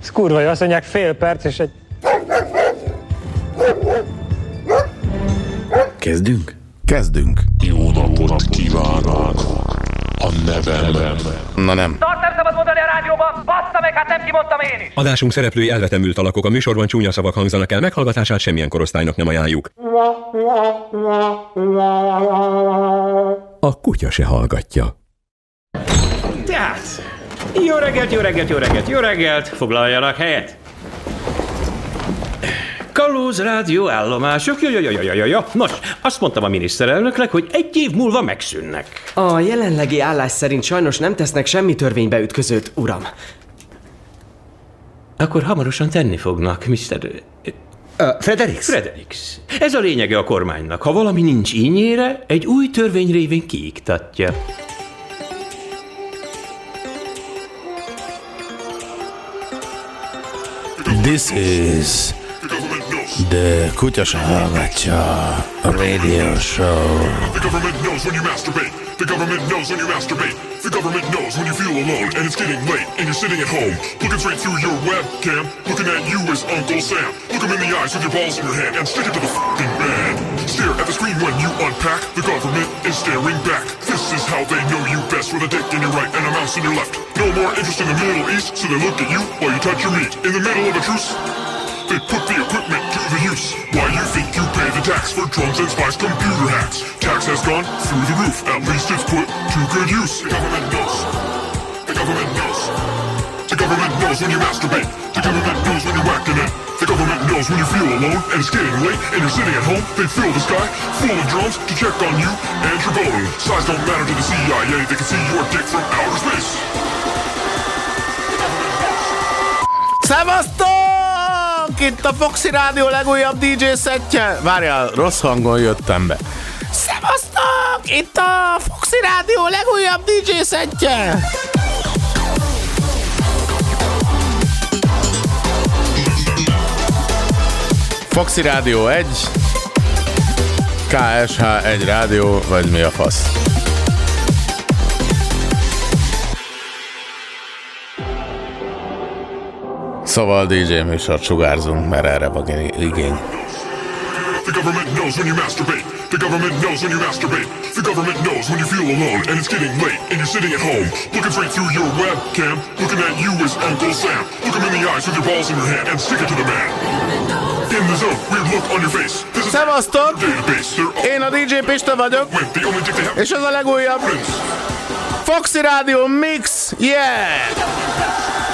Ez kurva azt mondják fél perc, és egy... Kezdünk? Kezdünk. Jó napot kívánok! A nevem Na nem. Azt nem szabad mondani a rádióban, bassza meg, hát nem kimondtam én is. Adásunk szereplői elvetemült alakok, a műsorban csúnya szavak hangzanak el, meghallgatását semmilyen korosztálynak nem ajánljuk. A kutya se hallgatja. Jó reggelt, jó reggelt, jó reggelt, jó reggelt, foglaljanak helyet. Kalóz rádió állomások, jó, jó, jó, jó, jó, jó, jó. Nos, azt mondtam a miniszterelnöknek, hogy egy év múlva megszűnnek. A jelenlegi állás szerint sajnos nem tesznek semmi törvénybe ütközőt, uram. Akkor hamarosan tenni fognak, Mr. Uh, Fredericks? Fredericks. Ez a lényege a kormánynak. Ha valami nincs ínyére, egy új törvény révén kiiktatja. This is the hallgatja radio show. The government knows when you masturbate. The government knows when you masturbate. The government knows when you feel alone and it's getting late and you're sitting at home, looking straight through your webcam, looking at you as Uncle Sam. Look him in the eyes with your balls in your hand and stick it to the fucking bed. Stare at the screen when you unpack. The government is staring back. This is how they know you best with a dick in your right and a mouse in your left. No more interest in the Middle East, so they look at you while you touch your meat. In the middle of a truce, they put the equipment the use. Why you think you pay the tax for drones and spies computer hacks? Tax has gone through the roof. At least it's put to good use. The government knows. The government knows. The government knows when you masturbate. The government knows when you're whacking it. The government knows when you feel alone and it's getting late and you're sitting at home. They fill the sky full of drones to check on you and your bone. Size don't matter to the CIA. They can see your dick from outer space. Szevasztok! Itt a Foxy Rádió legújabb DJ szettje. Várjál, rossz hangon jöttem be. Szevasztok! Itt a Foxy Rádió legújabb DJ szettje. Foxy Rádió 1, KSH 1 rádió, vagy mi a fasz? Szóval DJ műsort sugárzunk, mert erre van igény. The government knows when you masturbate. The government knows when you masturbate. The government knows when you feel alone and it's getting late and you're sitting at home, looking straight through your webcam, looking at you as Uncle Sam. Look him in the eyes with your balls in your hand and stick it to the man. In the zone, weird look on your face. This is Szevasztok! Én a DJ Pista vagyok, és ez a legújabb. Foxy Rádió Mix, yeah!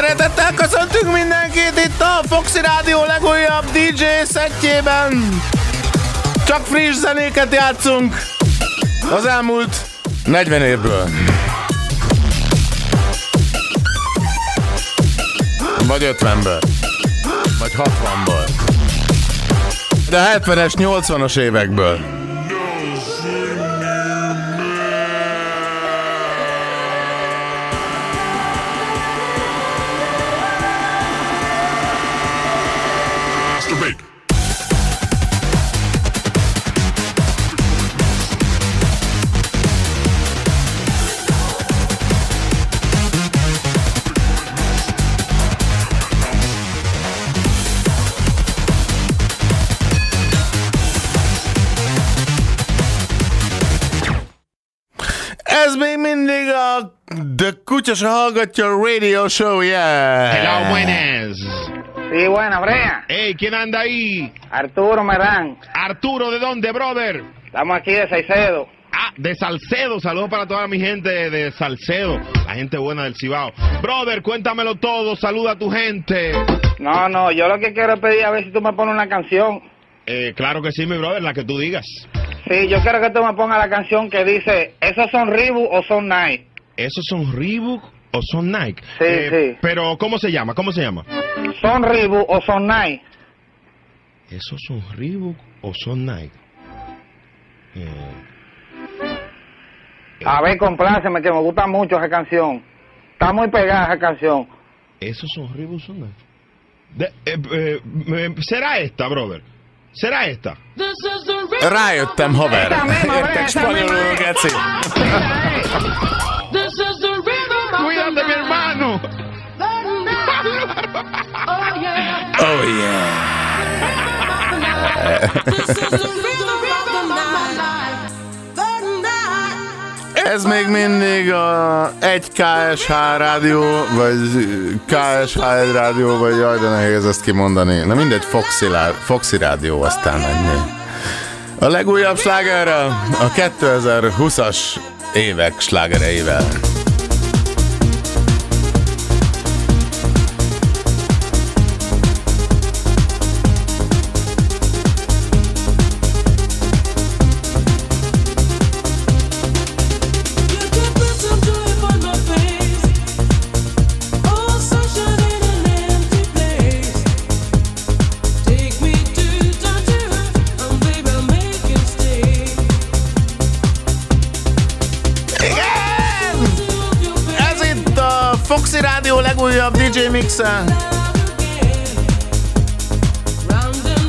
Szeretettel köszöntünk mindenkit itt a Foxy Rádió legújabb DJ szettjében. Csak friss zenéket játszunk az elmúlt 40 évből. Vagy 50-ből. Vagy 60-ból. De 70-es, 80-as évekből. Radio Show, yeah! Hello, buenas. Sí, buena, Brea. Hey, ¿quién anda ahí? Arturo Merán. Arturo, ¿de dónde, brother? Estamos aquí de Saicedo. Ah, de Salcedo. Saludos para toda mi gente de Salcedo. La gente buena del Cibao. Brother, cuéntamelo todo. Saluda a tu gente. No, no, yo lo que quiero es pedir a ver si tú me pones una canción. Eh, claro que sí, mi brother, la que tú digas. Sí, yo quiero que tú me pongas la canción que dice, ¿esos son Reebok o son Nike? ¿Esos son Reebok o son Nike? Sí, Eh, sí. Pero, ¿cómo se llama? ¿Cómo se llama? ¿Son Reebok o son Nike? ¿Esos son Reebok o son Nike? Eh, A ver, compláceme, que me gusta mucho esa canción. Está muy pegada esa canción. ¿Esos son Reebok o son Nike? De- eh, eh, eh, ¿Será esta, brother? ¿Será esta? Rájöttem, haver. Értek spanyolul, geci. Oh yeah. Ez még mindig a egy KSH rádió, vagy KSH rádió, vagy jaj, de nehéz ezt kimondani. Na mindegy, Foxy, Foxy rádió, aztán ennyi. A legújabb slágerrel, a 2020-as évek slágereivel. Legújabb DJ mixe.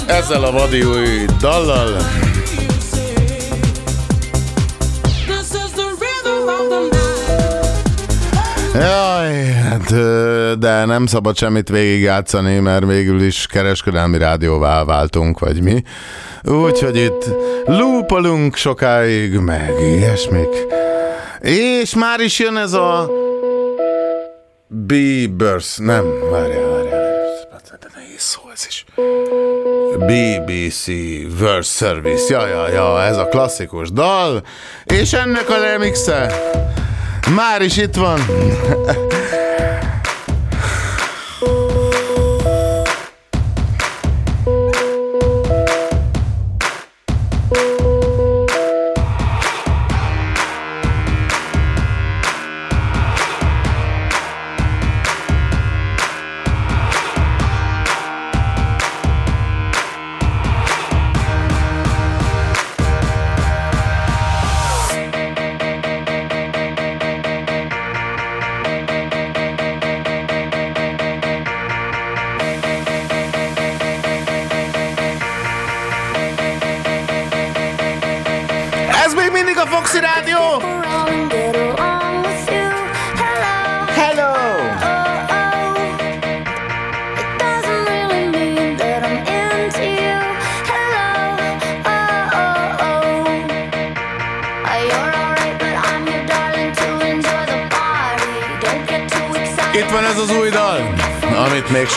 Ezzel a vadi új dallal. Jaj, hát, de nem szabad semmit végigjátszani, mert végül is kereskedelmi rádióvá váltunk, vagy mi. Úgyhogy itt lúpolunk sokáig, meg ilyesmik. És már is jön ez a Bieber's, nem, várjál, várjál, de nehéz szó ez is. BBC World Service, ja, ja, ja, ez a klasszikus dal, és ennek a remixe? Már is itt van.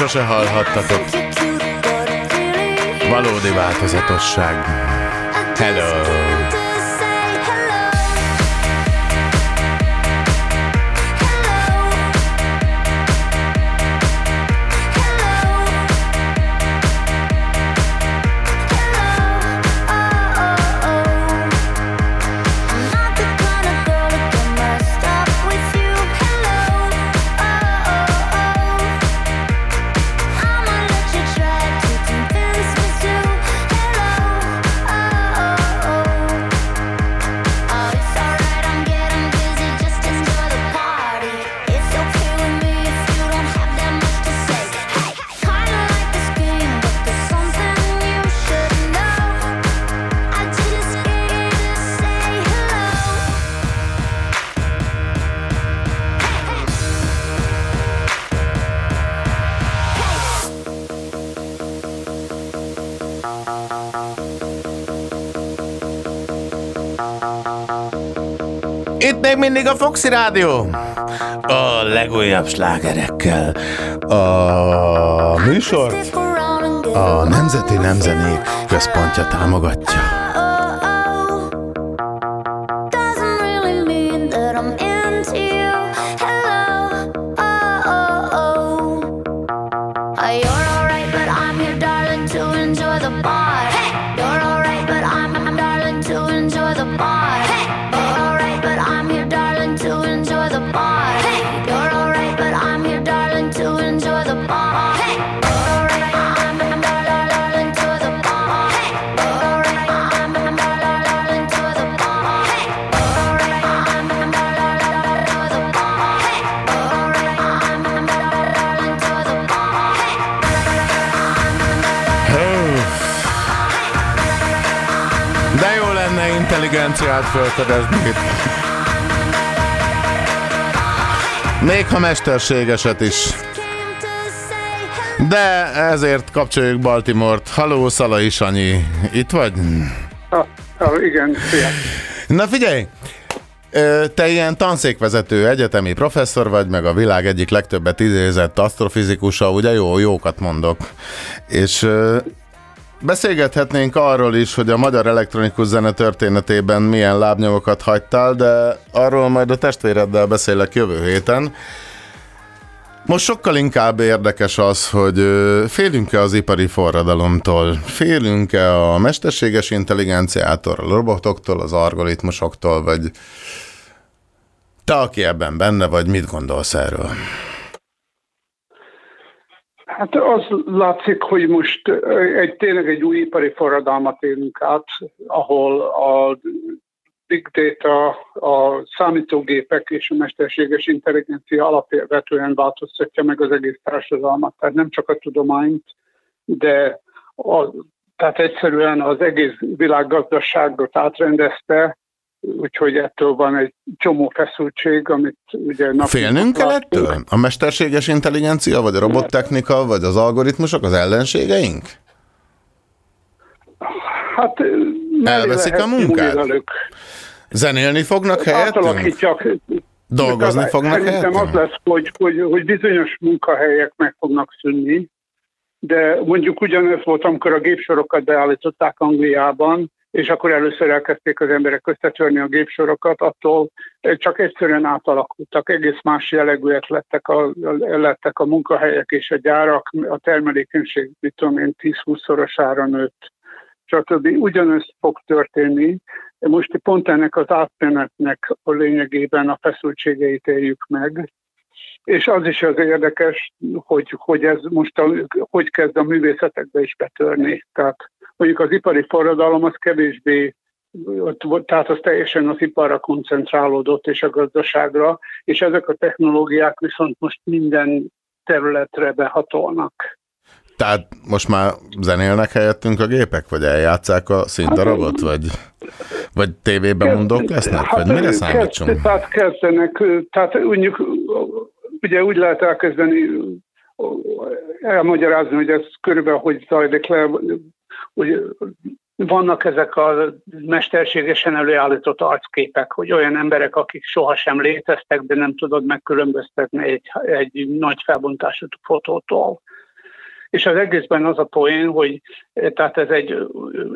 Sose hallhattatok. Valódi változatosság. Hello! Mindig a Foxy Rádió. A legújabb slágerekkel. A műsort a Nemzeti Nemzenék Központja támogatja. Intelligenciát fölfedezni. Még ha mesterségeset is. De ezért kapcsoljuk Baltimore-t. Haló, Szalai Sanyi. Itt vagy? Ah, ah, igen, szia. Na figyelj! Te ilyen tanszékvezető, egyetemi professzor vagy, meg a világ egyik legtöbbet idézett asztrofizikusa, ugye jó, jókat mondok. És beszélgethetnénk arról is, hogy a magyar elektronikus zene történetében milyen lábnyomokat hagytál, de arról majd a testvéreddel beszélek jövő héten. Most sokkal inkább érdekes az, hogy félünk-e az ipari forradalomtól, félünk-e a mesterséges intelligenciától, a robotoktól, az algoritmusoktól, vagy te, aki ebben benne vagy, mit gondolsz erről? Hát az látszik, hogy most egy, tényleg egy új ipari forradalmat élünk át, ahol a big data, a számítógépek és a mesterséges intelligencia alapvetően változtatja meg az egész társadalmat. Tehát nem csak a tudományt, de a, tehát egyszerűen az egész világgazdaságot átrendezte, úgyhogy ettől van egy csomó feszültség, amit ugye... Félnünk kell ettől? A mesterséges intelligencia, vagy a robottechnika, vagy az algoritmusok az ellenségeink? Hát Elveszik a munkát? velük. Zenélni fognak helyettünk? Átalakítják. Dolgozni fognak Szerintem az helyettünk? lesz, hogy, hogy, hogy bizonyos munkahelyek meg fognak szűnni, de mondjuk ugyanez volt, amikor a gépsorokat beállították Angliában, és akkor először elkezdték az emberek összetörni a gépsorokat, attól csak egyszerűen átalakultak, egész más jellegűek lettek a, lettek a munkahelyek és a gyárak, a termelékenység, mit tudom én, 10-20-szorosára nőtt, stb. Ugyanez fog történni, most pont ennek az átmenetnek a lényegében a feszültségeit éljük meg, és az is az érdekes, hogy, hogy ez most a, hogy kezd a művészetekbe is betörni. Tehát mondjuk az ipari forradalom az kevésbé, tehát az teljesen az iparra koncentrálódott és a gazdaságra, és ezek a technológiák viszont most minden területre behatolnak. Tehát most már zenélnek helyettünk a gépek, vagy eljátszák a színdarabot, vagy, vagy tévében mondók lesznek, vagy mire kezd- számítsunk? Tehát kezdenek, tehát mondjuk, ugye úgy lehet elkezdeni elmagyarázni, hogy ez körülbelül hogy zajlik le, hogy vannak ezek a mesterségesen előállított arcképek, hogy olyan emberek, akik sohasem léteztek, de nem tudod megkülönböztetni egy, egy nagy felbontású fotótól. És az egészben az a poén, hogy eh, tehát ez egy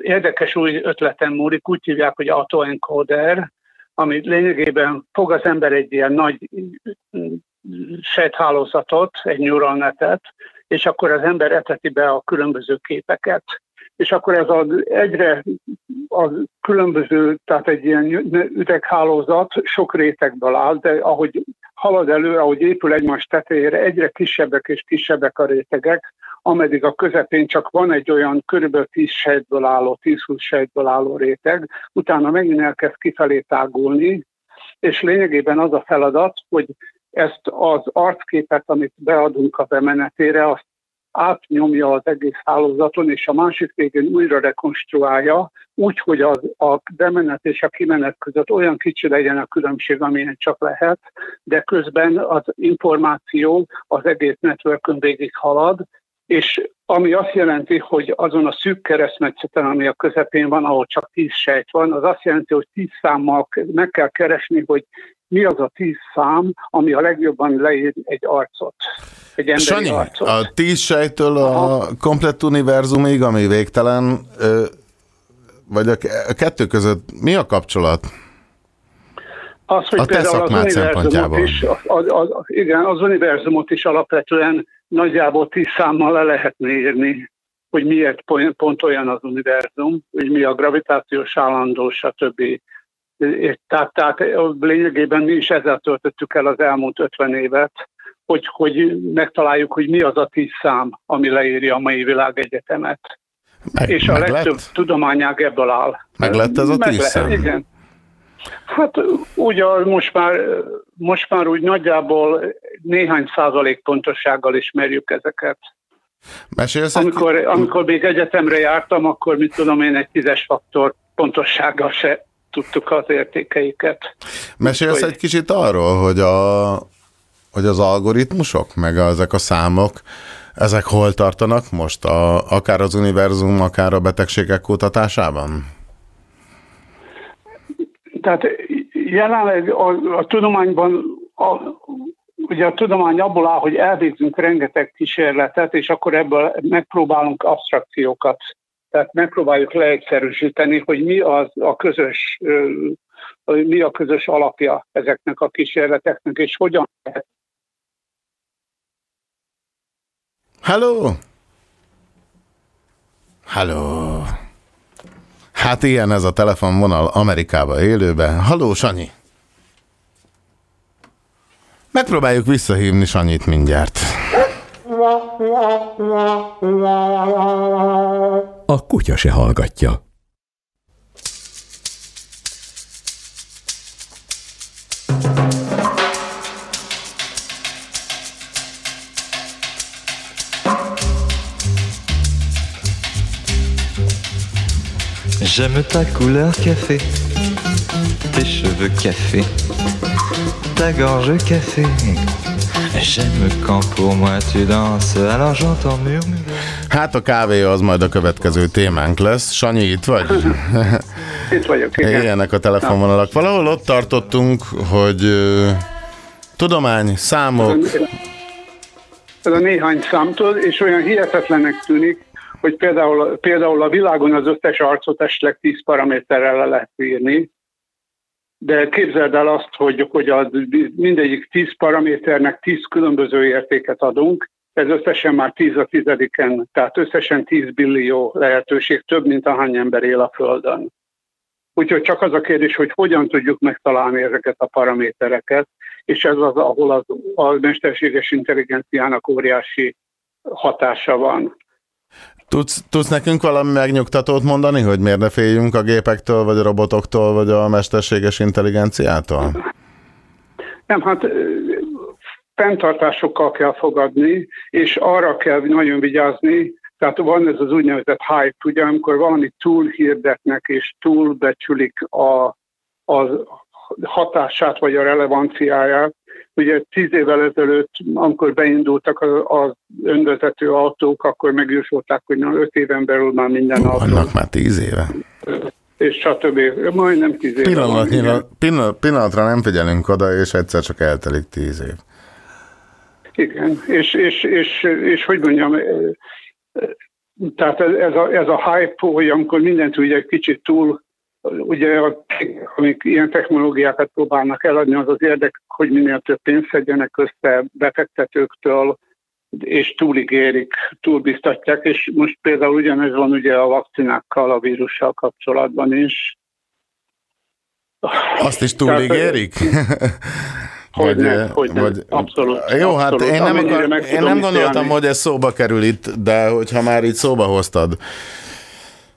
érdekes új ötleten múlik, úgy hívják, hogy autoencoder, ami lényegében fog az ember egy ilyen nagy mm, sejthálózatot, egy neuronnetet, és akkor az ember eteti be a különböző képeket. És akkor ez az egyre a különböző, tehát egy ilyen üveghálózat sok rétegből áll, de ahogy halad elő, ahogy épül egymás tetejére, egyre kisebbek és kisebbek a rétegek, ameddig a közepén csak van egy olyan körülbelül 10 sejtből álló, 10-20 sejtből álló réteg, utána megint elkezd kifelé tágulni, és lényegében az a feladat, hogy ezt az arcképet, amit beadunk a bemenetére, azt átnyomja az egész hálózaton, és a másik végén újra rekonstruálja, úgy, hogy az, a bemenet és a kimenet között olyan kicsi legyen a különbség, amilyen csak lehet, de közben az információ az egész networkön végig halad, és ami azt jelenti, hogy azon a szűk keresztmetszeten, ami a közepén van, ahol csak tíz sejt van, az azt jelenti, hogy tíz számmal meg kell keresni, hogy mi az a tíz szám, ami a legjobban leír egy arcot, egy emberi Sanyi, arcot. a tíz sejtől a komplett univerzumig, ami végtelen, vagy a ke- a kettő között mi a kapcsolat? Az, hogy A te az szakmád univerzumot szempontjából. is, az, az, az, igen, az univerzumot is alapvetően nagyjából tíz számmal le lehetne írni, hogy miért pont olyan az univerzum, hogy mi a gravitációs állandó, stb. És Tehát, tehát lényegében mi is ezzel töltöttük el az elmúlt 50 évet, hogy, hogy megtaláljuk, hogy mi az a tíz szám, ami leírja a mai világegyetemet. Meg, És a meg legtöbb lett? tudományág ebből áll. Meg lett ez a Meg tíz lehet, szám? Igen. Hát ugye most már, most már úgy nagyjából néhány százalék pontossággal ismerjük ezeket. Mesélsz egy... Amikor, amikor még egyetemre jártam, akkor mit tudom én, egy tízes faktor pontossággal se tudtuk az értékeiket. Mesélsz Hogy- egy kicsit arról, hogy, a, hogy az algoritmusok, meg ezek a számok, ezek hol tartanak most, a, akár az univerzum, akár a betegségek kutatásában? Tehát jelenleg a, a tudományban a, ugye a tudomány abból áll, hogy elvégzünk rengeteg kísérletet, és akkor ebből megpróbálunk abstrakciókat. Tehát megpróbáljuk leegyszerűsíteni, hogy mi az a közös, mi a közös alapja ezeknek a kísérleteknek, és hogyan lehet Hello? Hello? Hát ilyen ez a telefonvonal Amerikába élőben. Halló, Sanyi? Megpróbáljuk visszahívni Sanyit mindjárt. A kutya se hallgatja. J'aime ta couleur café, tes cheveux café, ta gorge café. J'aime quand pour moi tu danses, alors j'entends murmurer. Hát a kávé az majd a következő témánk lesz. Sanyi, itt vagy? Itt vagyok, igen. Ilyenek a telefonvonalak. Valahol ott tartottunk, hogy tudomány, számok, ez a néhány számtól, és olyan hihetetlenek tűnik, hogy például, például a világon az összes arcot esetleg 10 paraméterrel le lehet írni, de képzeld el azt, hogy, hogy az mindegyik 10 paraméternek 10 különböző értéket adunk, ez összesen már 10 a tizediken, tehát összesen 10 billió lehetőség, több, mint ahány ember él a Földön. Úgyhogy csak az a kérdés, hogy hogyan tudjuk megtalálni ezeket a paramétereket, és ez az, ahol az, a mesterséges intelligenciának óriási hatása van. Tudsz, tudsz nekünk valami megnyugtatót mondani, hogy miért ne féljünk a gépektől, vagy a robotoktól, vagy a mesterséges intelligenciától? Nem, hát fenntartásokkal kell fogadni, és arra kell nagyon vigyázni, tehát van ez az úgynevezett hype, ugye, amikor valami túl hirdetnek és túl becsülik a, a hatását vagy a relevanciáját. Ugye tíz évvel ezelőtt, amikor beindultak az, önvezető autók, akkor megjósolták, hogy na, öt éven belül már minden autó, Vannak már tíz éve. és stb. Majdnem tíz éve van. Pillanatnyira, pillanat, pillanatra nem figyelünk oda, és egyszer csak eltelik tíz év. Igen, és, és, és, és hogy mondjam, eh, eh, tehát ez a, ez a hype, hogy amikor mindent ugye egy kicsit túl, ugye amik ilyen technológiákat próbálnak eladni, az az érdek, hogy minél több pénzt szedjenek össze befektetőktől, és túligérik, túlbiztatják, és most például ugyanez van ugye a vakcinákkal, a vírussal kapcsolatban is. Azt is túligérik? Hogyne, eh, hogyne, abszolút, Jó, hát abszolút. én nem, akar, én nem gondoltam, hogy ez szóba kerül itt, de hogyha már itt szóba hoztad,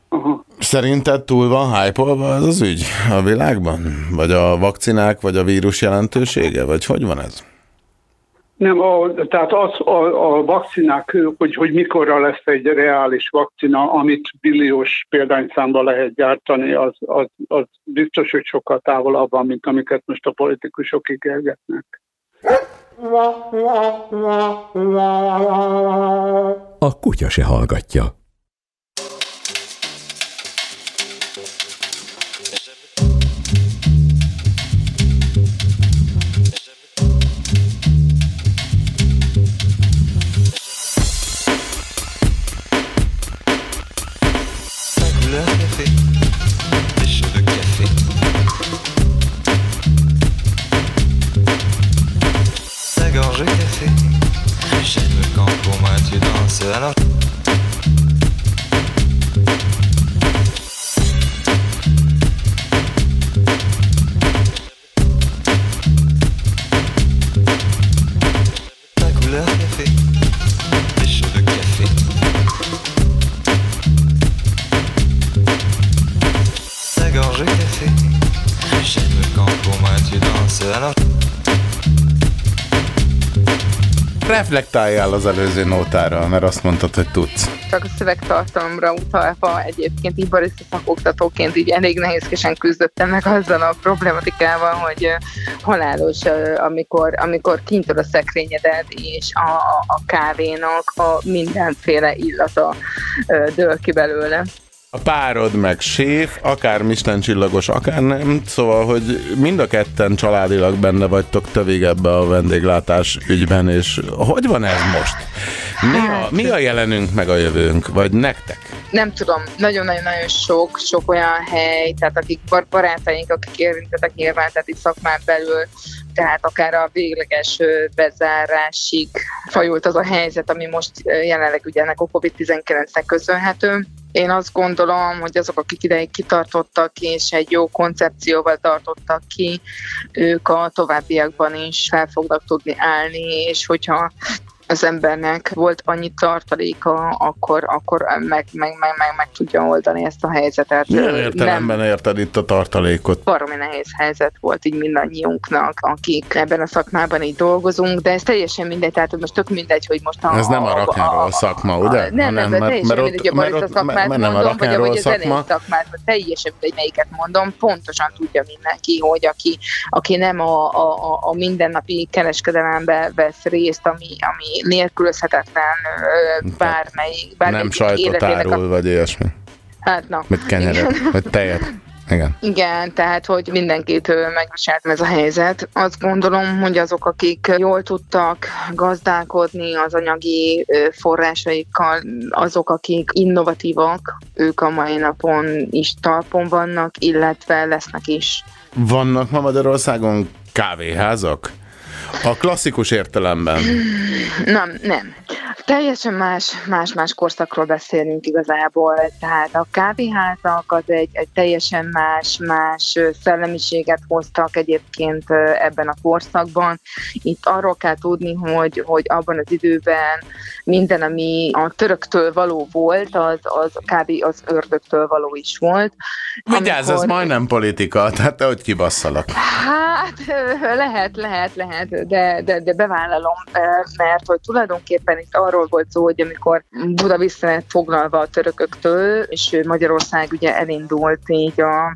Aha. Szerinted túl van hype ez az ügy a világban? Vagy a vakcinák, vagy a vírus jelentősége? Vagy hogy van ez? Nem, a, tehát az a, a vakcinák, hogy, hogy mikorra lesz egy reális vakcina, amit billiós példányszámba lehet gyártani, az, az, az biztos, hogy sokkal távolabb van, mint amiket most a politikusok ígérgetnek. A kutya se hallgatja. Reflektáljál az előző nótára, mert azt mondtad, hogy tudsz. Csak a szövegtartalomra utalva egyébként így barista szakoktatóként így elég nehézkesen küzdöttem meg azzal a problematikával, hogy halálos, amikor, amikor kintől a szekrényedet és a, a, kávénak a mindenféle illata dől ki belőle. A párod meg séf, akár Michelin csillagos, akár nem, szóval, hogy mind a ketten családilag benne vagytok tövig ebbe a vendéglátás ügyben, és hogy van ez most? Mi a, mi a jelenünk meg a jövőnk, vagy nektek? nem tudom, nagyon-nagyon-nagyon sok, sok olyan hely, tehát akik bar- barátaink, akik érintettek nyilván, tehát itt szakmán belül, tehát akár a végleges bezárásig fajult az a helyzet, ami most jelenleg ugye ennek a COVID-19-nek köszönhető. Én azt gondolom, hogy azok, akik ideig kitartottak és egy jó koncepcióval tartottak ki, ők a továbbiakban is fel fognak tudni állni, és hogyha az embernek volt annyi tartaléka, akkor, akkor meg, meg, meg, meg, meg tudja oldani ezt a helyzetet. Milyen értelemben érted itt a tartalékot? baromi nehéz helyzet volt így mindannyiunknak, akik ebben a szakmában így dolgozunk, de ez teljesen mindegy, tehát most tök mindegy, hogy most a... Ez nem a rock'n'roll szakma, ugye? Nem, nem, nem, teljesen mindegy, hogy a barista szakmát mert nem mondom, vagy a, rock'n'roll vagy a zenei szakma. szakmát, vagy teljesen mindegy, melyiket mondom, pontosan tudja mindenki, hogy aki, aki nem a, a, a, a mindennapi kereskedelembe vesz részt, ami, ami nélkülözhetetlen bármelyik, bármelyik Nem sajtot életének a... árul, vagy ilyesmi. Hát na. Mit kenyeret, Igen. vagy tejet. Igen. Igen, tehát, hogy mindenkit megviselt ez a helyzet. Azt gondolom, hogy azok, akik jól tudtak gazdálkodni az anyagi forrásaikkal, azok, akik innovatívak, ők a mai napon is talpon vannak, illetve lesznek is. Vannak ma Magyarországon kávéházak? A klasszikus értelemben. Nem, nem. Teljesen más, más-más korszakról beszélünk igazából, tehát a kávéházak az egy, egy teljesen más, más ö, szellemiséget hoztak egyébként ebben a korszakban. Itt arról kell tudni, hogy, hogy abban az időben minden, ami a töröktől való volt, az, az kb. az ördögtől való is volt. Vigyázz, ez majdnem politika, tehát te hogy kibasszalak. Hát lehet, lehet, lehet, de, de, de bevállalom, ö, mert hogy tulajdonképpen itt arról volt szó, hogy amikor Buda vissza lett foglalva a törököktől, és Magyarország ugye elindult így a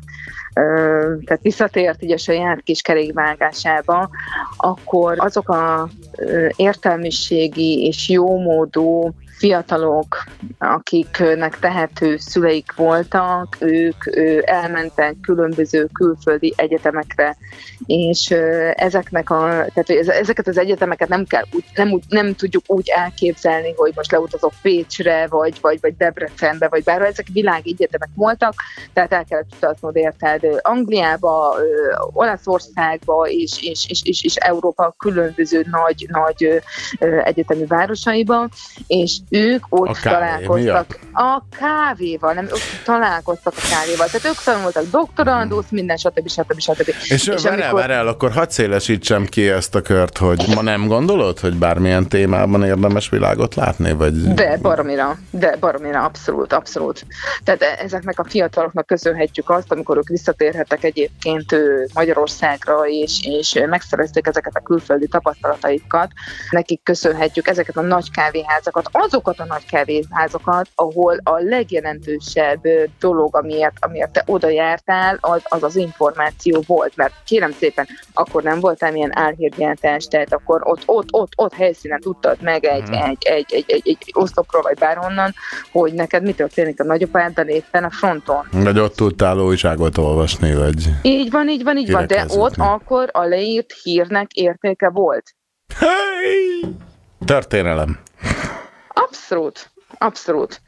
ö, tehát visszatért így a saját kis kerékvágásába, akkor azok a ö, értelmiségi és jómódú fiatalok, akiknek tehető szüleik voltak, ők elmentek különböző külföldi egyetemekre, és ezeknek a, tehát ezeket az egyetemeket nem kell nem, nem tudjuk úgy elképzelni, hogy most leutazok Pécsre, vagy, vagy, vagy Debrecenbe, vagy bárhol, ezek világegyetemek voltak, tehát el kellett utaznod érted Angliába, Olaszországba és, és, és, és, és Európa különböző nagy, nagy egyetemi városaiba, és ők ott A találkoztak a kávéval, nem, ők találkoztak a kávéval, tehát ők tanultak doktorandusz, minden, stb. stb. stb. És, és várjál, amikor- várjál, akkor hadd szélesítsem ki ezt a kört, hogy ma nem gondolod, hogy bármilyen témában érdemes világot látni, vagy... De baromira, de baromira, abszolút, abszolút. Tehát e- ezeknek a fiataloknak köszönhetjük azt, amikor ők visszatérhettek egyébként Magyarországra, és, és megszerezték ezeket a külföldi tapasztalataikat, nekik köszönhetjük ezeket a nagy kávéházakat, azokat a nagy kávéházakat, ahol a legjelentősebb dolog, amiért, amiért te oda jártál, az, az az információ volt, mert kérem szépen, akkor nem voltál milyen álhírgyártás, tehát akkor ott, ott, ott, ott helyszínen tudtad meg egy, Mhm. egy, egy, egy, egy, egy oszlopról, vagy bárhonnan, hogy neked mi történik a nagyapáddal éppen a fronton. Vagy ott tudtál újságot olvasni, vagy... Így van, így van, így van, de ott akkor a leírt hírnek értéke volt. Történelem. Absolūti. Absolūti.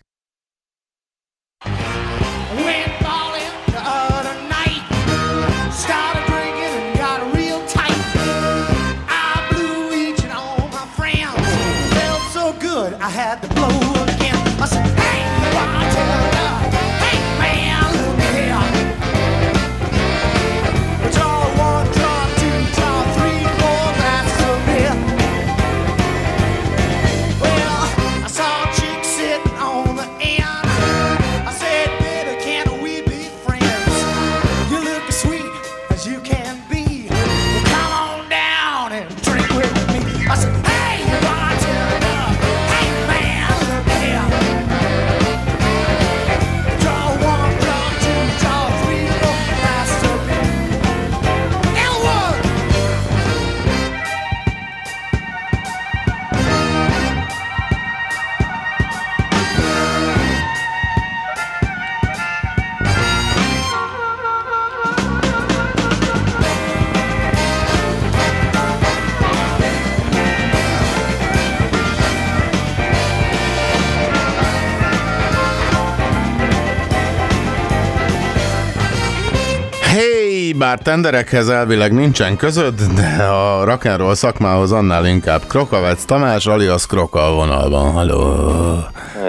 Mi bár tenderekhez elvileg nincsen között, de a rock'n'roll szakmához annál inkább. Krokavec Tamás, alias Kroka a vonalban. Halló!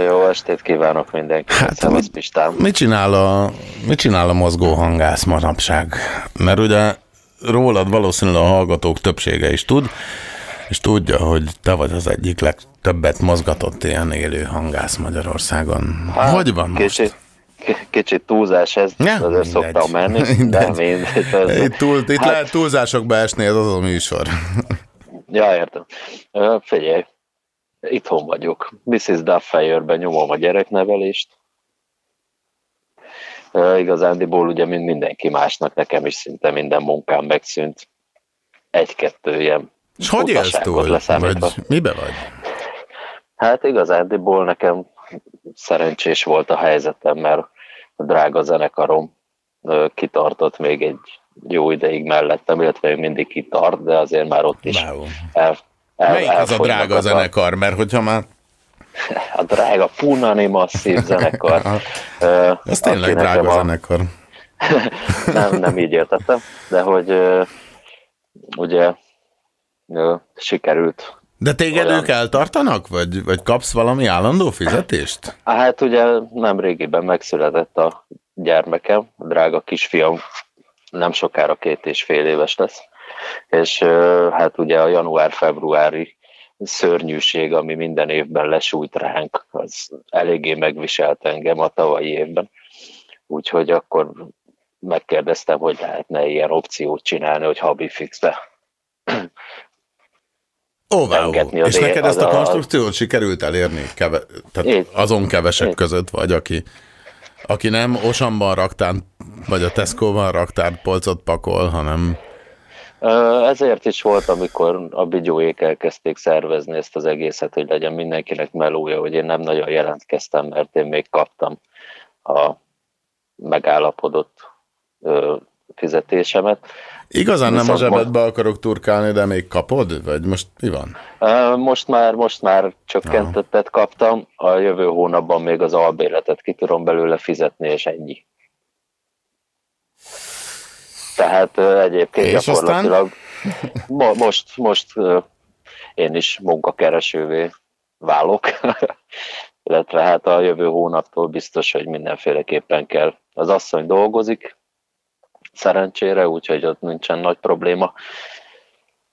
Jó estét kívánok mindenkinek, hát, Szevasz Pistám. Mit csinál a, mit csinál a mozgó hangász manapság? Mert ugye rólad valószínűleg a hallgatók többsége is tud, és tudja, hogy te vagy az egyik legtöbbet mozgatott ilyen élő hangász Magyarországon. Hát, hogy van most? Kicsit, kicsit túlzás ez, ja, azért mindegy. szoktam menni, mindegy. de mindegy. Ez, itt, túl, itt hát, lehet túlzásokba esni, ez az a műsor. ja, értem. Figyelj, itthon vagyok. Mrs. Duffeyerben nyomom a gyereknevelést. Igazándiból ugye, mint mindenki másnak, nekem is szinte minden munkám megszűnt. Egy-kettő ilyen És hogy élsz túl? Vagy mibe vagy? Hát igazándiból nekem szerencsés volt a helyzetem, mert a drága zenekarom kitartott még egy jó ideig mellettem, illetve még mindig kitart, de azért már ott is wow. el, el, Melyik az a drága a... zenekar? Mert hogyha már... A drága Punani masszív zenekar. Ez tényleg drága a... zenekar. nem, nem így értettem, de hogy ugye sikerült de téged olyan... ők eltartanak, vagy, vagy kapsz valami állandó fizetést? Hát ugye nem régiben megszületett a gyermekem, a drága kisfiam nem sokára két és fél éves lesz, és hát ugye a január-februári szörnyűség, ami minden évben lesújt ránk, az eléggé megviselt engem a tavalyi évben. Úgyhogy akkor megkérdeztem, hogy lehetne ilyen opciót csinálni, hogy habi fixbe Wow. És neked ezt a konstrukciót sikerült elérni? Keve, tehát Én. azon kevesek Én. között vagy, aki, aki nem Osamban raktán, vagy a Tesco-ban raktár polcot pakol, hanem... Ezért is volt, amikor a bigyóék elkezdték szervezni ezt az egészet, hogy legyen mindenkinek melója, hogy én nem nagyon jelentkeztem, mert én még kaptam a megállapodott fizetésemet. Igazán nem a zsebedbe akarok turkálni, de még kapod? Vagy most mi van? Most már, most már csökkentettet kaptam, a jövő hónapban még az albéletet ki tudom belőle fizetni, és ennyi. Tehát egyébként és gyakorlatilag mo- most, most én is munkakeresővé válok, illetve hát a jövő hónaptól biztos, hogy mindenféleképpen kell. Az asszony dolgozik, szerencsére, úgyhogy ott nincsen nagy probléma.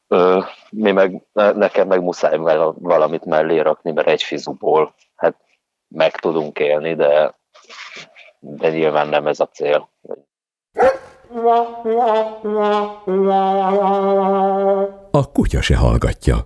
Ö, mi meg, nekem meg muszáj valamit mellé rakni, mert egy fizuból hát meg tudunk élni, de, de nyilván nem ez a cél. A kutya se hallgatja.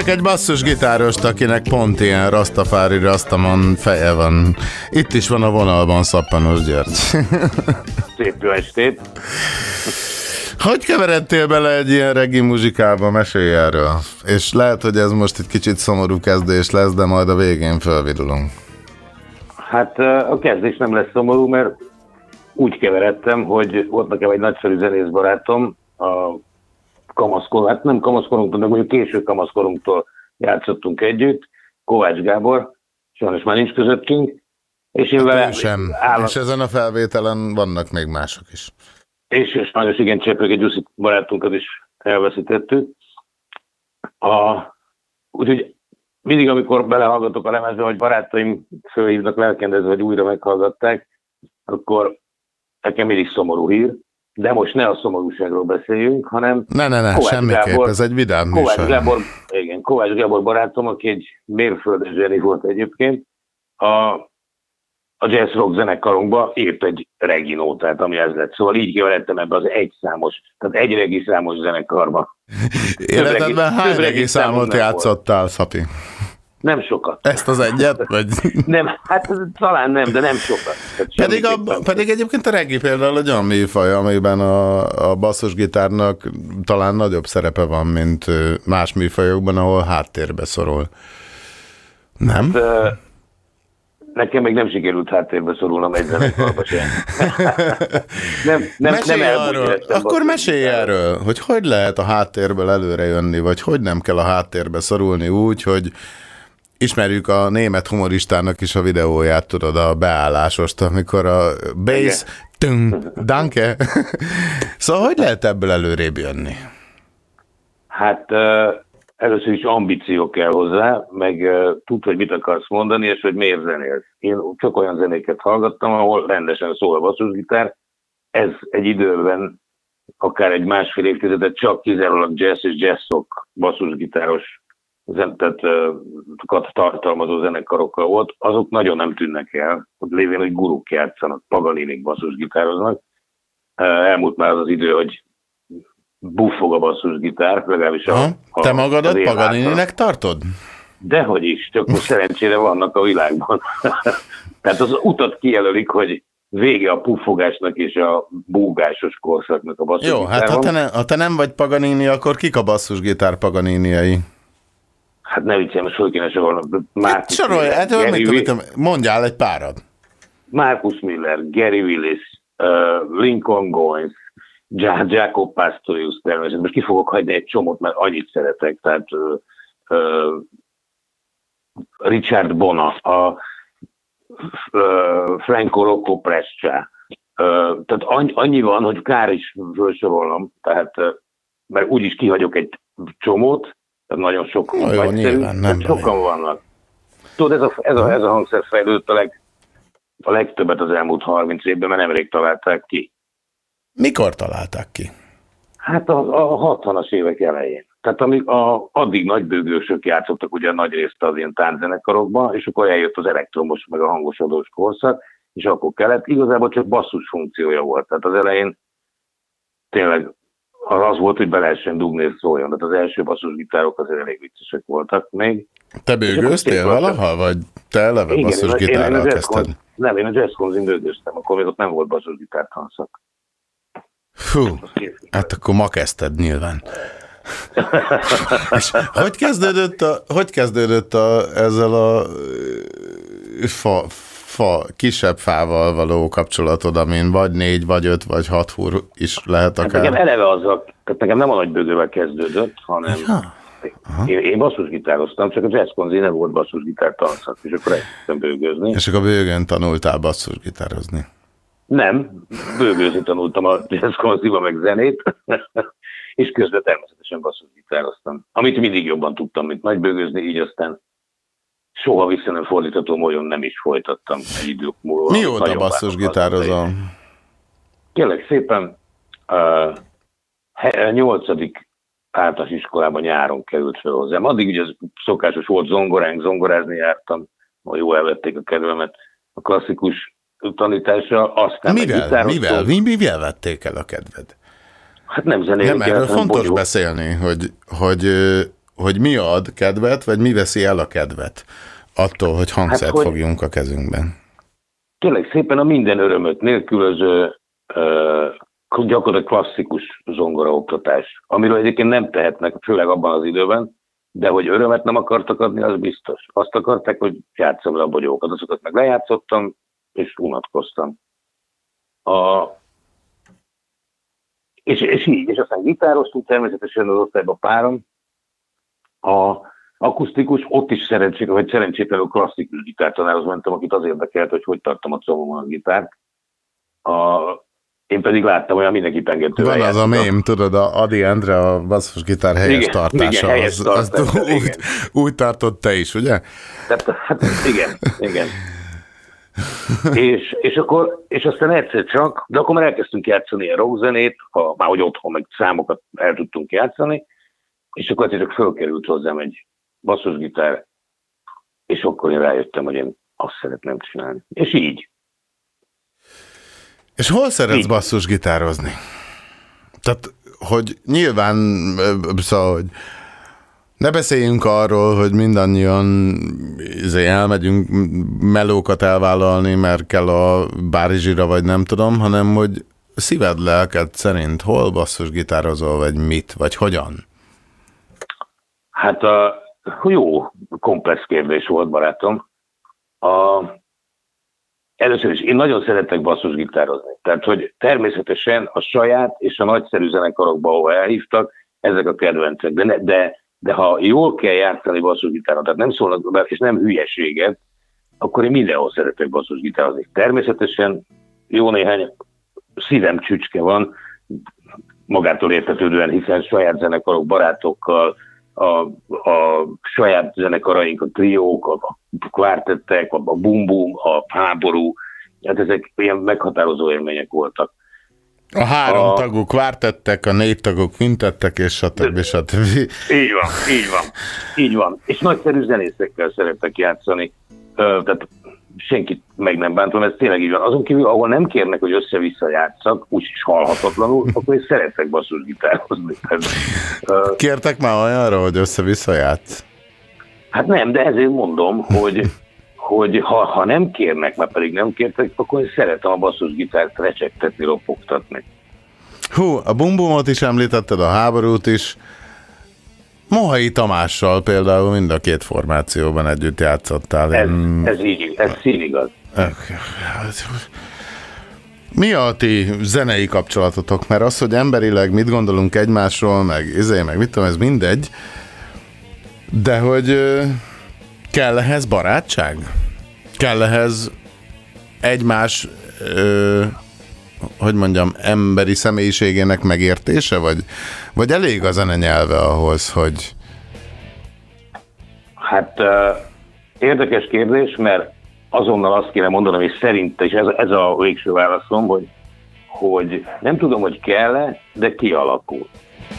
Ismerek egy basszusgitárost, akinek pont ilyen Rastafári Rastaman feje van. Itt is van a vonalban Szappanos György. Szép jó estét! Hogy keveredtél bele egy ilyen regi muzsikába? Mesélj erről. És lehet, hogy ez most egy kicsit szomorú kezdés lesz, de majd a végén felvirulunk. Hát a kezdés nem lesz szomorú, mert úgy keveredtem, hogy volt nekem egy nagyszerű zenész barátom, kamaszkor, hát nem kamaszkorunktól, de mondjuk késő kamaszkorunktól játszottunk együtt, Kovács Gábor, sajnos már nincs közöttünk, és én hát vele... sem. Állam... És ezen a felvételen vannak még mások is. És, sajnos igen, Csepőke Gyuszi barátunkat is elveszítettük. A, úgyhogy mindig, amikor belehallgatok a lemezbe, hogy barátaim fölhívnak lelkendezve, hogy újra meghallgatták, akkor nekem mindig szomorú hír, de most ne a szomorúságról beszéljünk, hanem ne, ne, ne, Kovács semmiképp, Gábor, ez egy vidám Kovács műsor. Gábor, igen, Kovács Gábor barátom, aki egy mérföldes zseni volt egyébként, a, a jazz rock zenekarunkba írt egy reginótát, ami ez lett. Szóval így keveredtem ebbe az egy számos, tehát egy regi számos zenekarba. Életedben hány regi számot játszottál, Szapi? Nem sokat. Ezt az egyet? Vagy? nem, hát talán nem, de nem sokat. Pedig, a, pedig egyébként a reggi például egy olyan műfaj, amiben a, a basszusgitárnak talán nagyobb szerepe van, mint más műfajokban, ahol háttérbe szorul. Nem? Hát, nekem még nem sikerült háttérbe szorulnom egy zenekarba sem. nem, nem, mesélj nem arról. Akkor mesélj erről, hogy hogy lehet a háttérből előre jönni, vagy hogy nem kell a háttérbe szorulni úgy, hogy ismerjük a német humoristának is a videóját, tudod, a beállásost, amikor a bass, tünk, danke. szóval hogy lehet ebből előrébb jönni? Hát először is ambíció kell hozzá, meg tud, hogy mit akarsz mondani, és hogy miért zenélsz. Én csak olyan zenéket hallgattam, ahol rendesen szól a basszusgitár. Ez egy időben, akár egy másfél évtizedet csak kizárólag jazz és jazzok basszusgitáros tehát tartalmazó zenekarokkal volt, azok nagyon nem tűnnek el, hogy lévén, hogy guruk játszanak, Paganinik basszusgitároznak. Elmúlt már az az idő, hogy buffog a basszusgitár, legalábbis a, a Te magadat Paganininek tartod? Dehogy is, csak most szerencsére vannak a világban. Tehát az utat kijelölik, hogy vége a puffogásnak és a búgásos korszaknak a basszusgitáron. Jó, hát ha te, ne, ha te nem vagy Paganini, akkor kik a basszusgitár Paganiniai? Hát ne viccem, most hogy kéne sorolni. Marcus Sorolj, hát mit tudom, mondjál egy párad. Marcus Miller, Gary Willis, uh, Lincoln Goins, Jacob Pastorius természetesen. Most ki fogok hagyni egy csomót, mert annyit szeretek. Tehát uh, uh, Richard Bona, a uh, Franco Rocco Prescia. Uh, tehát annyi, van, hogy kár is felsorolnom, tehát uh, mert úgyis kihagyok egy csomót, nagyon sok Na jó, nyilván, nem sokan vannak. Tudod, ez a, ez a, ez a hangszer fejlődött a, leg, a legtöbbet az elmúlt 30 évben, mert nemrég találták ki. Mikor találták ki? Hát a, a 60-as évek elején. Tehát amíg a, addig nagybőgősök játszottak ugye nagy részt az ilyen tánczenekarokban, és akkor eljött az elektromos meg a hangosodós korszak, és akkor kellett. Igazából csak basszus funkciója volt. Tehát az elején tényleg az az volt, hogy be lehessen dugni és szóljon. Tehát az első basszusgitárok azért elég viccesek voltak még. Te bőgőztél valaha, vagy te eleve basszusgitárral kezdted? Nem, én a jazzkonzin bőgőztem, akkor még ott nem volt basszusgitár tanszak. Fú, hát akkor ma kezdted nyilván. és hogy kezdődött, a, hogy kezdődött a, ezzel a fa, fa, kisebb fával való kapcsolatod, amin vagy négy, vagy öt, vagy hat húr is lehet hát akár. Hát nekem eleve azzal, tehát nekem nem a nagybőgővel kezdődött, hanem ja. én, én basszusgitároztam, csak a jazzkonzi nem volt basszusgitár tanszak, és akkor elkezdtem bőgőzni. És akkor a bőgön tanultál basszusgitározni? Nem, bőgőzni tanultam a jazzkonziba meg zenét, és közben természetesen basszusgitároztam. Amit mindig jobban tudtam, mint nagybőgőzni, így aztán soha vissza nem fordítható módon nem is folytattam egy idők múlva. Mióta basszusgitározom? Kérlek szépen, a nyolcadik általános iskolában nyáron került fel hozzám. Addig ugye szokásos volt zongoránk, zongorázni jártam, hogy jó elvették a kedvemet a klasszikus tanítással, aztán Mivel? Mivel? Mi, mivel vették el a kedved? Hát nem zenélik Nem, erről fontos bogyó- beszélni, hogy, hogy, ö, hogy mi ad kedvet, vagy mi veszi el a kedvet attól, hogy hangszert Hát, hogy- fogjunk a kezünkben. tényleg szépen a minden örömöt nélkülöző ö, gyakorlatilag klasszikus zongoraoktatás, amiről egyébként nem tehetnek, főleg abban az időben, de hogy örömet nem akartak adni, az biztos. Azt akarták, hogy játsszam le a bogyókat, azokat meg lejátszottam, és unatkoztam. A, és, és így, és aztán gitároztunk természetesen az osztályban párom, a akusztikus, ott is szerencsé, vagy szerencsétlenül klasszikus gitártanárhoz mentem, akit az érdekelt, hogy hogy tartom a comomon a gitárt. A, én pedig láttam, olyan mindenki pengetővel Van az a mém, tudod, a Adi Endre a basszusgitár helyes Igen, tartása. igen, helyes az, azt tartása, úgy, igen. úgy tartott te is, ugye? Tehát, hát igen, igen. és, és, akkor, és aztán egyszer csak, de akkor már elkezdtünk játszani ilyen rockzenét, ha már hogy otthon, meg számokat el tudtunk játszani, és akkor egyszer csak fölkerült hozzám egy basszusgitár, és akkor én rájöttem, hogy én azt szeretném csinálni. És így. És hol szeretsz basszusgitározni? Tehát, hogy nyilván, szóval, hogy ne beszéljünk arról, hogy mindannyian izé, elmegyünk melókat elvállalni, mert kell a Bárizsira, vagy nem tudom, hanem hogy szíved, lelked szerint hol basszusgitározol, vagy mit, vagy hogyan? Hát a, jó, komplex kérdés volt, barátom. A, először is, én nagyon szeretek basszusgitározni. Tehát, hogy természetesen a saját és a nagyszerű zenekarokba, ahol elhívtak, ezek a kedvencek. De, ne, de, de ha jól kell játszani basszusgitáron, tehát nem szólnak be, és nem hülyeséget, akkor én mindenhol szeretek basszusgitározni. Természetesen jó néhány szívem csücske van, magától értetődően, hiszen saját zenekarok, barátokkal, a, a saját zenekaraink, a triók, a kvártettek, a, a bum bum, a háború, hát ezek ilyen meghatározó élmények voltak. A három A- tagú kvártettek, a négy tagú kvintettek, és stb. stb. Így van, így van, így van. És nagyszerű zenészekkel szeretek játszani. Tehát senkit meg nem bántom, ez tényleg így van. Azon kívül, ahol nem kérnek, hogy össze-vissza játszak, úgyis halhatatlanul, akkor én szeretek basszusgitározni. Kértek már olyanra, hogy össze-vissza játsz? Hát nem, de ezért mondom, hogy, hogy ha, ha nem kérnek, mert pedig nem kértek, akkor én szeretem a basszusgitárt recsegtetni, ropogtatni. Hú, a bumbumot is említetted, a háborút is. Mohai Tamással például mind a két formációban együtt játszottál. Ez, ez így, ez színigaz. Mi a ti zenei kapcsolatotok? Mert az, hogy emberileg mit gondolunk egymásról, meg izé, meg mit tudom, ez mindegy. De hogy kell ehhez barátság? Kell ehhez egymás, ö, hogy mondjam, emberi személyiségének megértése? Vagy, vagy elég a zene nyelve ahhoz, hogy Hát érdekes kérdés, mert azonnal azt kéne mondanom, és szerint, és ez, ez a végső válaszom, hogy, hogy nem tudom, hogy kell-e, de kialakul.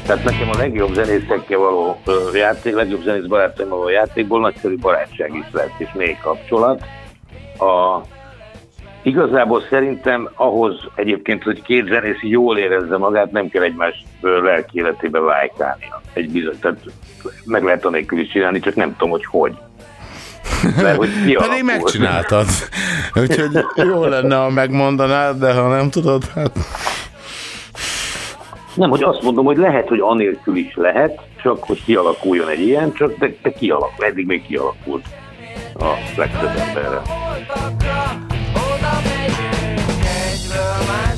Tehát nekem a legjobb zenészekkel való ö, játék, legjobb zenész barátaimmal való játékból nagyszerű barátság is lett, és mély kapcsolat. A, igazából szerintem ahhoz egyébként, hogy két zenész jól érezze magát, nem kell egymás lelki életébe vájkálnia. Egy bizony, tehát meg lehet anélkül is csinálni, csak nem tudom, hogy hogy. Mert hogy. Pedig megcsináltad. Úgyhogy jó lenne, ha megmondanád, de ha nem tudod, hát... Nem, hogy azt mondom, hogy lehet, hogy anélkül is lehet, csak hogy kialakuljon egy ilyen, csak de, de kialakul, eddig még kialakult a legtöbb emberre. come.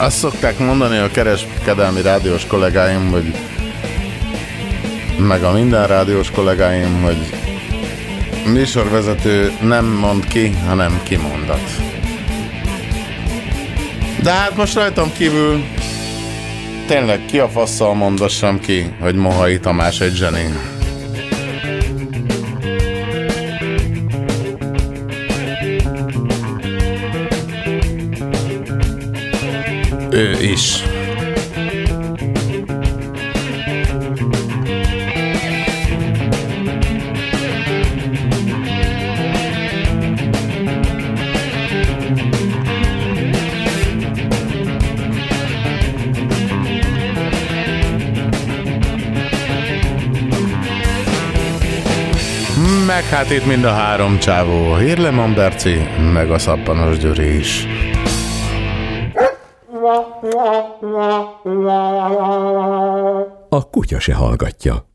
Azt szokták mondani a kereskedelmi rádiós kollégáim, hogy meg a minden rádiós kollégáim, hogy műsorvezető nem mond ki, hanem kimondat. De hát most rajtam kívül tényleg ki a fasszal mondassam ki, hogy Mohai Tamás egy zseni. Ő is. Meg hát itt mind a három csávó, Hírleman Berci, meg a Szappanos Gyuri is. Kutya se hallgatja.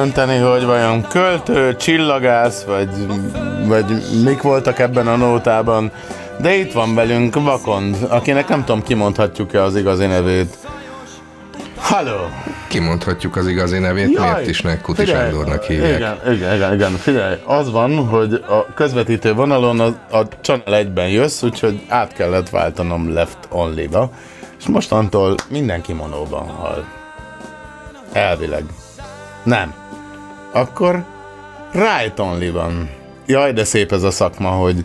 Eldönteni, hogy vajon költő, csillagász, vagy, vagy mik voltak ebben a nótában. De itt van velünk Vakond, akinek nem tudom, kimondhatjuk-e az igazi nevét. Halló! Kimondhatjuk az igazi nevét, Jaj, miért is ne Kuti figyelj, Sándornak hívják. Igen, igen, igen, igen, figyelj, az van, hogy a közvetítő vonalon a, a Channel 1-ben jössz, úgyhogy át kellett váltanom Left Only-ba, és mostantól mindenki monóban hall. Elvileg. Nem. Akkor Right Only-ban. Jaj, de szép ez a szakma, hogy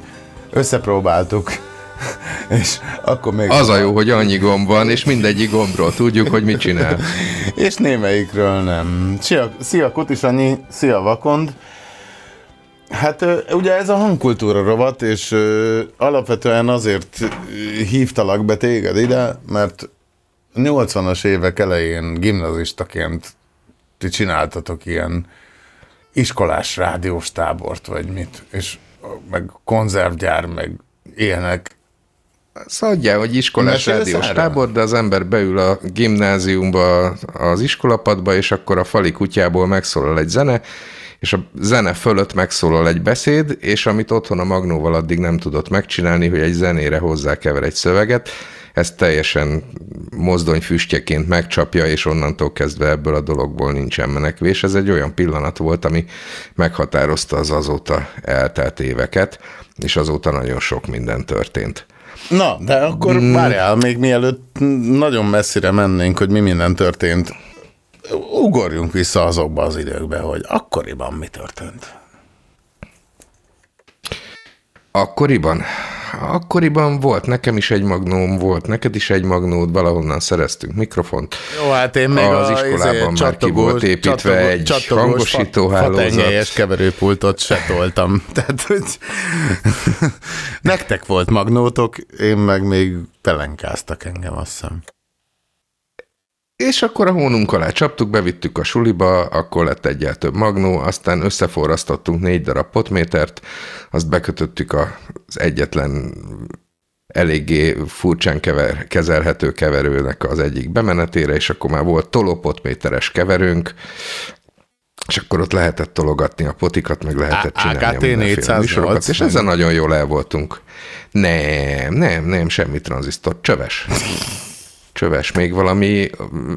összepróbáltuk, és akkor még... Az a jó, hogy annyi gomb van, és mindegyik gombról tudjuk, hogy mit csinál. és némelyikről nem. Szia, szia Kutis Annyi, szia Vakond. Hát ugye ez a hangkultúra rovat, és ö, alapvetően azért hívtalak be téged ide, mert 80-as évek elején gimnazistaként ti csináltatok ilyen iskolás rádiós tábort, vagy mit, és meg konzervgyár, meg ilyenek. Azt adja, hogy iskolás Mesélsz rádiós erről? tábor, de az ember beül a gimnáziumba, az iskolapadba, és akkor a fali kutyából megszólal egy zene, és a zene fölött megszólal egy beszéd, és amit otthon a Magnóval addig nem tudott megcsinálni, hogy egy zenére hozzákever egy szöveget, ezt teljesen mozdonyfüstjeként megcsapja, és onnantól kezdve ebből a dologból nincsen menekvés. Ez egy olyan pillanat volt, ami meghatározta az azóta eltelt éveket, és azóta nagyon sok minden történt. Na, de akkor Mm. várjál, még mielőtt nagyon messzire mennénk, hogy mi minden történt, ugorjunk vissza azokba az időkbe, hogy akkoriban mi történt. Akkoriban? Akkoriban volt nekem is egy magnóm, volt neked is egy magnód, valahonnan szereztünk mikrofont. Jó, hát én még az a, iskolában izé, már ki csattogós- volt építve csattogó- egy csattogós hangosító fa- fatengelyes hálózat. keverőpultot se toltam. Tehát, hogy nektek volt magnótok, én meg még pelenkáztak engem, azt hiszem. És akkor a hónunk alá csaptuk, bevittük a suliba, akkor lett egyel több magnó, aztán összeforrasztottunk négy darab potmétert, azt bekötöttük az egyetlen eléggé furcsán kever, kezelhető keverőnek az egyik bemenetére, és akkor már volt tolópotméteres keverőnk, és akkor ott lehetett tologatni a potikat, meg lehetett csinálni AKT a mindenféle 408, műsorokat, és ezzel nagyon jól el voltunk. Nem, nem, nem, semmi tranzisztor, csöves. Csöves, még valami mm,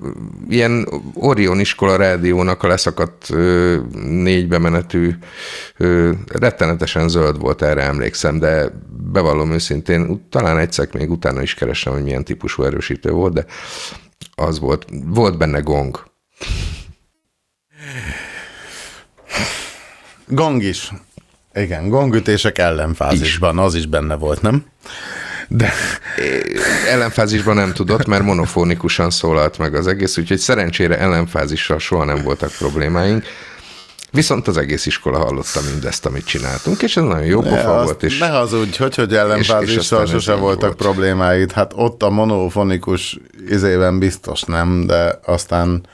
ilyen Orion iskola rádiónak a leszakadt ö, négy bemenetű, ö, rettenetesen zöld volt, erre emlékszem, de bevallom őszintén, talán egyszer még utána is keresem, hogy milyen típusú erősítő volt, de az volt, volt benne gong. Gong is. Igen, gongütések ellenfázisban, az is benne volt, nem? De Ellenfázisban nem tudott, mert monofonikusan szólalt meg az egész, úgyhogy szerencsére ellenfázissal soha nem voltak problémáink. Viszont az egész iskola hallotta mindezt, amit csináltunk, és ez nagyon jó Ne, pofa azt volt. És ne hazudj, hogy, hogy ellenfázissal sose voltak volt. problémáid. Hát ott a monofonikus izében biztos nem, de aztán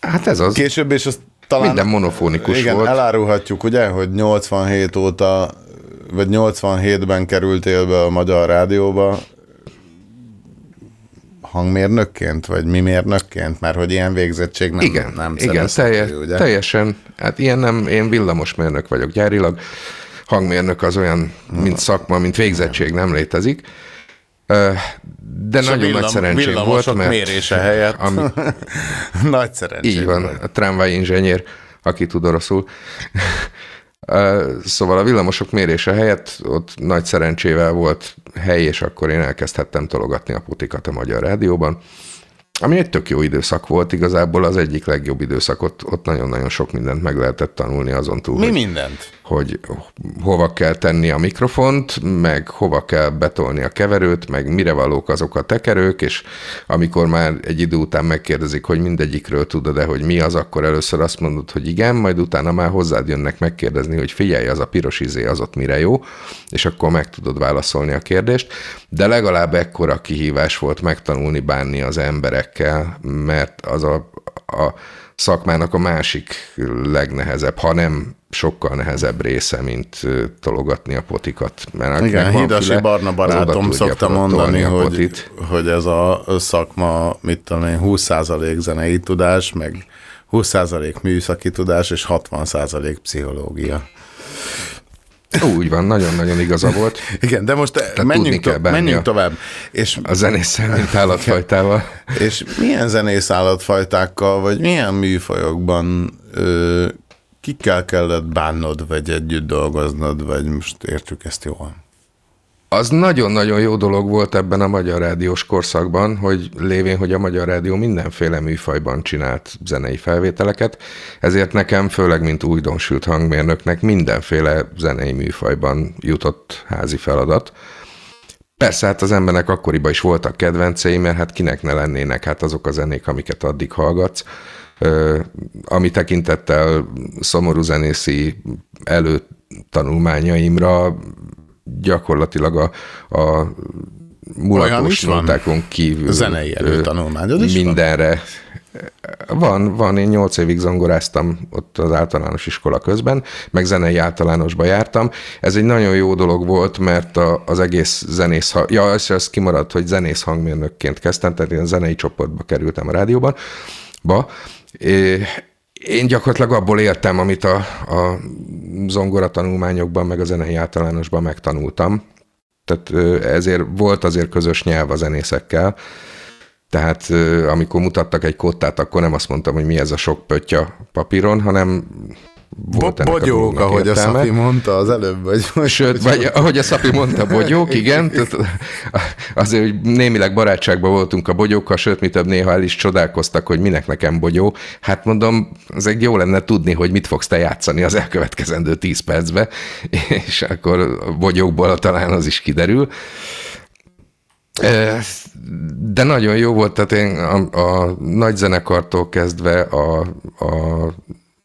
Hát ez az. később, és azt talán... Minden monofonikus igen, volt. elárulhatjuk, ugye, hogy 87 óta, vagy 87-ben kerültél be a Magyar Rádióba, hangmérnökként, vagy mi mérnökként, mert hogy ilyen végzettség nem, igen, nem igen szerezhető, telje, ugye? teljesen. Hát ilyen nem, én villamosmérnök vagyok gyárilag, hangmérnök az olyan, mint szakma, mint végzettség nem létezik. De És nagyon nagy villam- szerencsém volt, mert... mérése helyett. Ami, Nagy szerencsém így van, volt. a tramvai inzsenyér, aki tud oroszul. Szóval a villamosok mérése helyett ott nagy szerencsével volt hely, és akkor én elkezdhettem tologatni a putikat a Magyar Rádióban. Ami egy tök jó időszak volt, igazából az egyik legjobb időszak, ott, nagyon-nagyon sok mindent meg lehetett tanulni azon túl, Mi hogy, mindent? hogy hova kell tenni a mikrofont, meg hova kell betolni a keverőt, meg mire valók azok a tekerők, és amikor már egy idő után megkérdezik, hogy mindegyikről tudod-e, hogy mi az, akkor először azt mondod, hogy igen, majd utána már hozzád jönnek megkérdezni, hogy figyelj, az a piros izé, az ott mire jó, és akkor meg tudod válaszolni a kérdést, de legalább ekkora kihívás volt megtanulni bánni az emberekkel, mert az a, a szakmának a másik legnehezebb, ha nem sokkal nehezebb része, mint tologatni a potikat. Mert Igen, Hídasi füle, Barna barátom szokta mondani, hogy, hogy ez a szakma, mit tudom én, 20% zenei tudás, meg 20% műszaki tudás, és 60% pszichológia. Úgy van, nagyon-nagyon igaza volt. Igen, de most tudni menjünk, to- menjünk tovább. És, A zenésszel, mint állatfajtával. és milyen zenész állatfajtákkal, vagy milyen műfajokban ö, kikkel kellett bánnod, vagy együtt dolgoznod, vagy most értjük ezt jól? Az nagyon-nagyon jó dolog volt ebben a Magyar Rádiós korszakban, hogy lévén, hogy a Magyar Rádió mindenféle műfajban csinált zenei felvételeket, ezért nekem, főleg mint újdonsült hangmérnöknek mindenféle zenei műfajban jutott házi feladat. Persze, hát az embernek akkoriban is voltak kedvencei, mert hát kinek ne lennének hát azok a zenék, amiket addig hallgatsz. Ami tekintettel szomorú zenészi előtanulmányaimra gyakorlatilag a, a mulatós is van? nótákon kívül Zenei előtanulmányod is van? mindenre Van, van, én nyolc évig zongoráztam ott az általános iskola közben, meg zenei általánosba jártam. Ez egy nagyon jó dolog volt, mert a, az egész zenész, ja, ez, ez kimaradt, hogy zenész hangmérnökként kezdtem, tehát én zenei csoportba kerültem a rádióban, ba, én gyakorlatilag abból éltem, amit a, a zongora tanulmányokban, meg a zenei általánosban megtanultam. Tehát ezért volt azért közös nyelv a zenészekkel. Tehát amikor mutattak egy kottát, akkor nem azt mondtam, hogy mi ez a sok pöttya papíron, hanem volt ennek bogyók, ahogy értelme. a Szapi mondta az előbb, vagy... Sőt, vagy ahogy a Szapi mondta, bogyók, igen. azért, hogy némileg barátságban voltunk a bogyókkal, sőt, mi több néha el is csodálkoztak, hogy minek nekem bogyó. Hát mondom, az egy jó lenne tudni, hogy mit fogsz te játszani az elkövetkezendő 10 percbe, és akkor a bogyókból talán az is kiderül. De nagyon jó volt, tehát én a, a nagy zenekartól kezdve a, a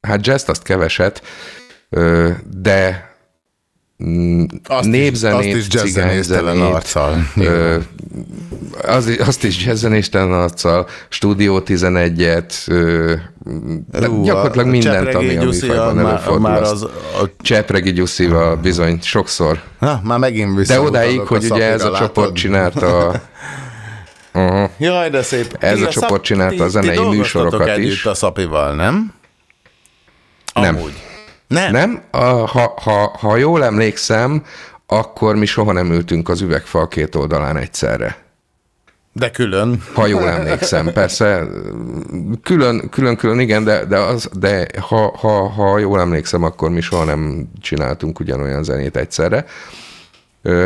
hát jazz azt keveset, de mm, azt népzenét, is, azt is jazzzenéstelen arccal. Az, azt is jazzzenéstelen arccal, Stúdió 11-et, Ú, gyakorlatilag mindent, ami a műfajban előfordul. Már az, a... Csepregi Gyuszival bizony, sokszor. Na, már megint De odáig, hogy ugye ez a csoport csinálta Uh-huh. Jaj, de szép. Ez a, a csoport csinálta a zenei műsorokat is. a Szapival, nem? Nem. Amúgy. Nem? Nem. A, ha, ha, ha jól emlékszem, akkor mi soha nem ültünk az üvegfal két oldalán egyszerre. De külön. Ha jól emlékszem, persze. Külön, külön, külön igen, de, de, az, de ha, ha, ha jól emlékszem, akkor mi soha nem csináltunk ugyanolyan zenét egyszerre.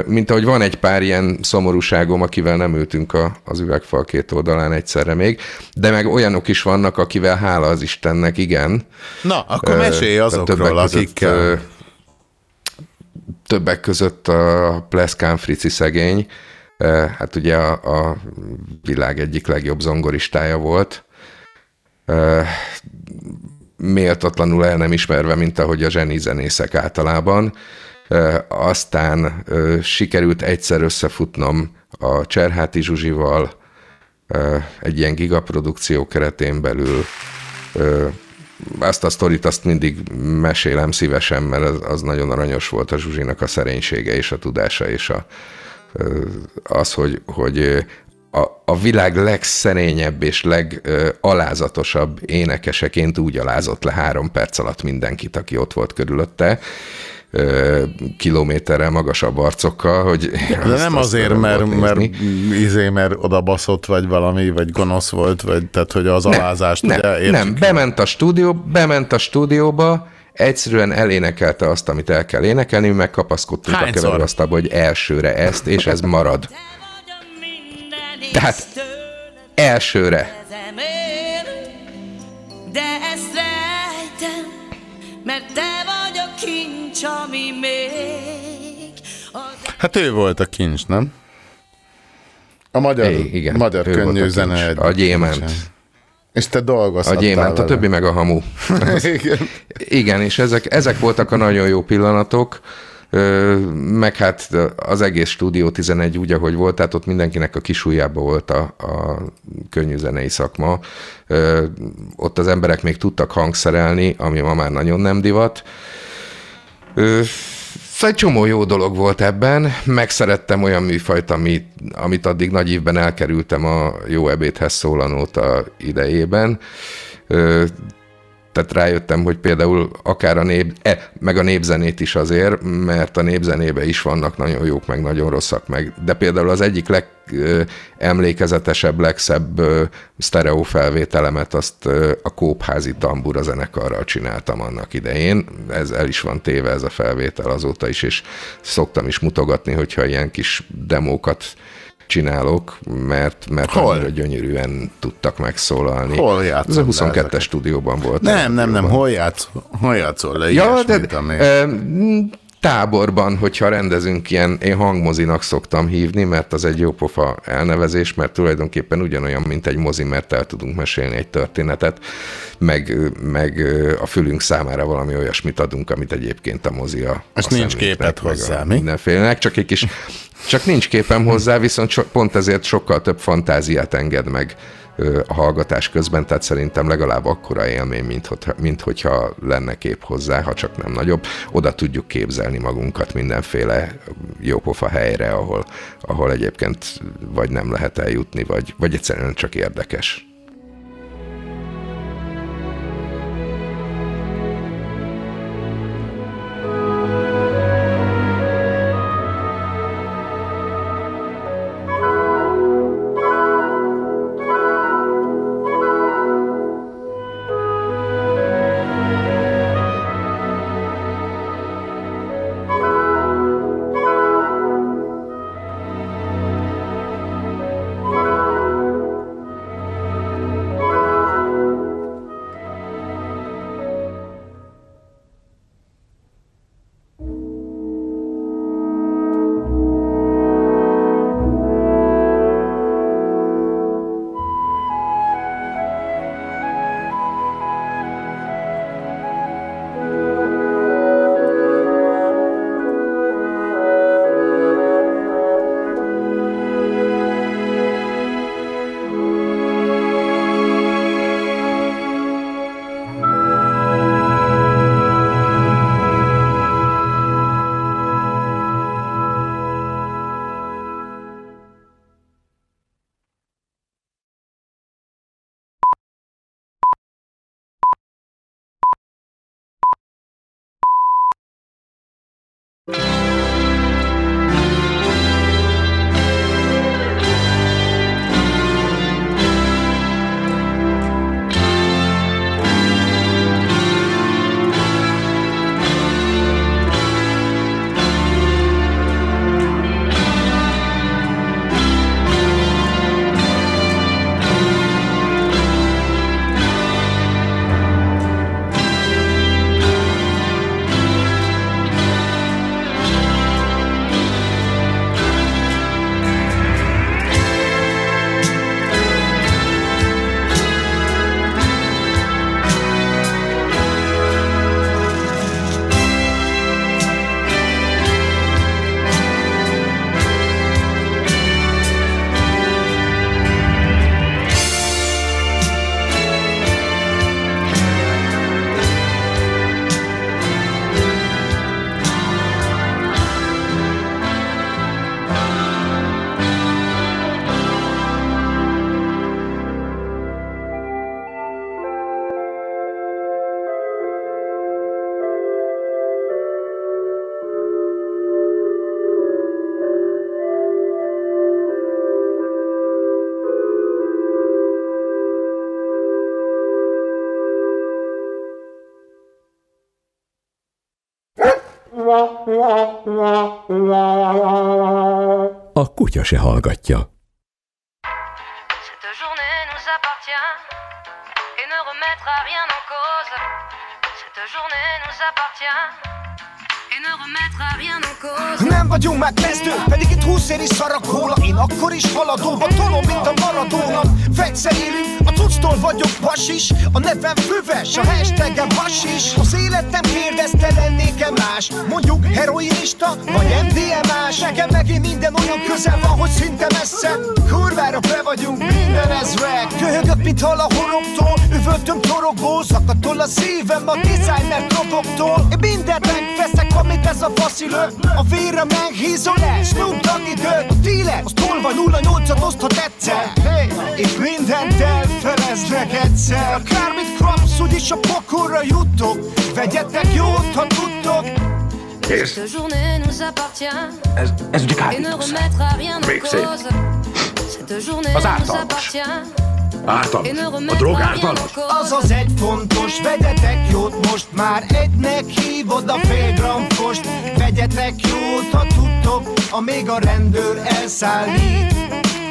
Mint ahogy van egy pár ilyen szomorúságom, akivel nem ültünk a, az üvegfal két oldalán egyszerre még, de meg olyanok is vannak, akivel hála az Istennek, igen. Na, akkor mesélj azokról, akikkel. Többek között a Pleszkán Frici szegény, hát ugye a, a világ egyik legjobb zongoristája volt, méltatlanul el nem ismerve, mint ahogy a zseni zenészek általában, aztán sikerült egyszer összefutnom a Cserháti Zsuzsival egy ilyen gigaprodukció keretén belül. Azt a sztorit azt mindig mesélem szívesen, mert az, az nagyon aranyos volt a Zsuzsinak a szerénysége és a tudása, és a, az, hogy, hogy a, a világ legszerényebb és legalázatosabb énekeseként úgy alázott le három perc alatt mindenkit, aki ott volt körülötte, kilométerrel magasabb arcokkal, hogy... De nem azért, mert, mert, izé, mert oda baszott, vagy valami, vagy gonosz volt, vagy tehát, hogy az alázást... Nem, ugye, nem, nem. bement a stúdió, bement a stúdióba, egyszerűen elénekelte azt, amit el kell énekelni, megkapaszkodtunk Hányszor? a keverőasztalba, hogy elsőre ezt, és ez marad. Tehát elsőre. Kincs, ami még... Hát ő volt a kincs, nem? A magyar, é, igen, magyar könnyű zene. A gyémánt. És te dolgozhattál A gyémánt, a többi meg a hamu. igen. igen, és ezek, ezek voltak a nagyon jó pillanatok meg hát az egész Stúdió 11 úgy, ahogy volt, tehát ott mindenkinek a kisújjába volt a, a könnyű zenei szakma. Ott az emberek még tudtak hangszerelni, ami ma már nagyon nem divat. Szóval egy csomó jó dolog volt ebben, megszerettem olyan műfajt, amit, amit addig nagy évben elkerültem a jó ebédhez szólanóta idejében tehát rájöttem, hogy például akár a nép, e, meg a népzenét is azért, mert a népzenébe is vannak nagyon jók, meg nagyon rosszak meg. De például az egyik legemlékezetesebb, legszebb sztereó felvételemet azt a Kópházi Tambura zenekarral csináltam annak idején. Ez el is van téve ez a felvétel azóta is, és szoktam is mutogatni, hogyha ilyen kis demókat csinálok, mert, mert Hol? annyira gyönyörűen tudtak megszólalni. Hol Ez a 22-es stúdióban volt. Nem, nem, nem, hol, játsz, hol játszol le ja, de, de, táborban, hogyha rendezünk ilyen, én hangmozinak szoktam hívni, mert az egy jó pofa elnevezés, mert tulajdonképpen ugyanolyan, mint egy mozi, mert el tudunk mesélni egy történetet, meg, meg a fülünk számára valami olyasmit adunk, amit egyébként a mozi a a nincs képet hozzá, mi? Mindenfélenek, csak egy kis, csak nincs képem hozzá, viszont so, pont ezért sokkal több fantáziát enged meg a hallgatás közben, tehát szerintem legalább akkora élmény, mint, mint hogyha lenne kép hozzá, ha csak nem nagyobb. Oda tudjuk képzelni magunkat mindenféle jópofa helyre, ahol, ahol egyébként vagy nem lehet eljutni, vagy, vagy egyszerűen csak érdekes. you. A kutya se hallgatja. Cette journée nous appartient Nem vagyunk már kezdő, pedig itt húsz ér is szarrak róla Én akkor is haladóba tolom, mint a maradónak. Fegyszer élünk, a tuctól vagyok is A nevem füves, a hashtagem is. Az életem kérdezte lennék-e más? Mondjuk heroinista, vagy MDMA-s Nekem megint minden olyan közel van, hogy szinte messze. Kurvára be vagyunk minden ezrek Köhögök, mint hal a horogtól Üvöltöm torokból, zakatol a szívem a designer roboktól Én mindent megveszek, amit ez a faszilő A vére meghízol el, Snoop Dogg idő. A díler, az tolvaj 08-at oszthat egyszer. Hey, Itt mindent elfeleznek egyszer. Akármit kapsz, úgyis a pokorra jutok. Vegyetek jót, ha tudtok. Cette journée nous appartient. Ez, ez ugye et ne remettra rien en cause. Cette journée Az nous ártalmas. A drog ártalmas. Az az egy fontos, vegyetek jót most már egynek hívod a fél gramfost Vegyetek jót, ha tudtok, amíg a rendőr elszállít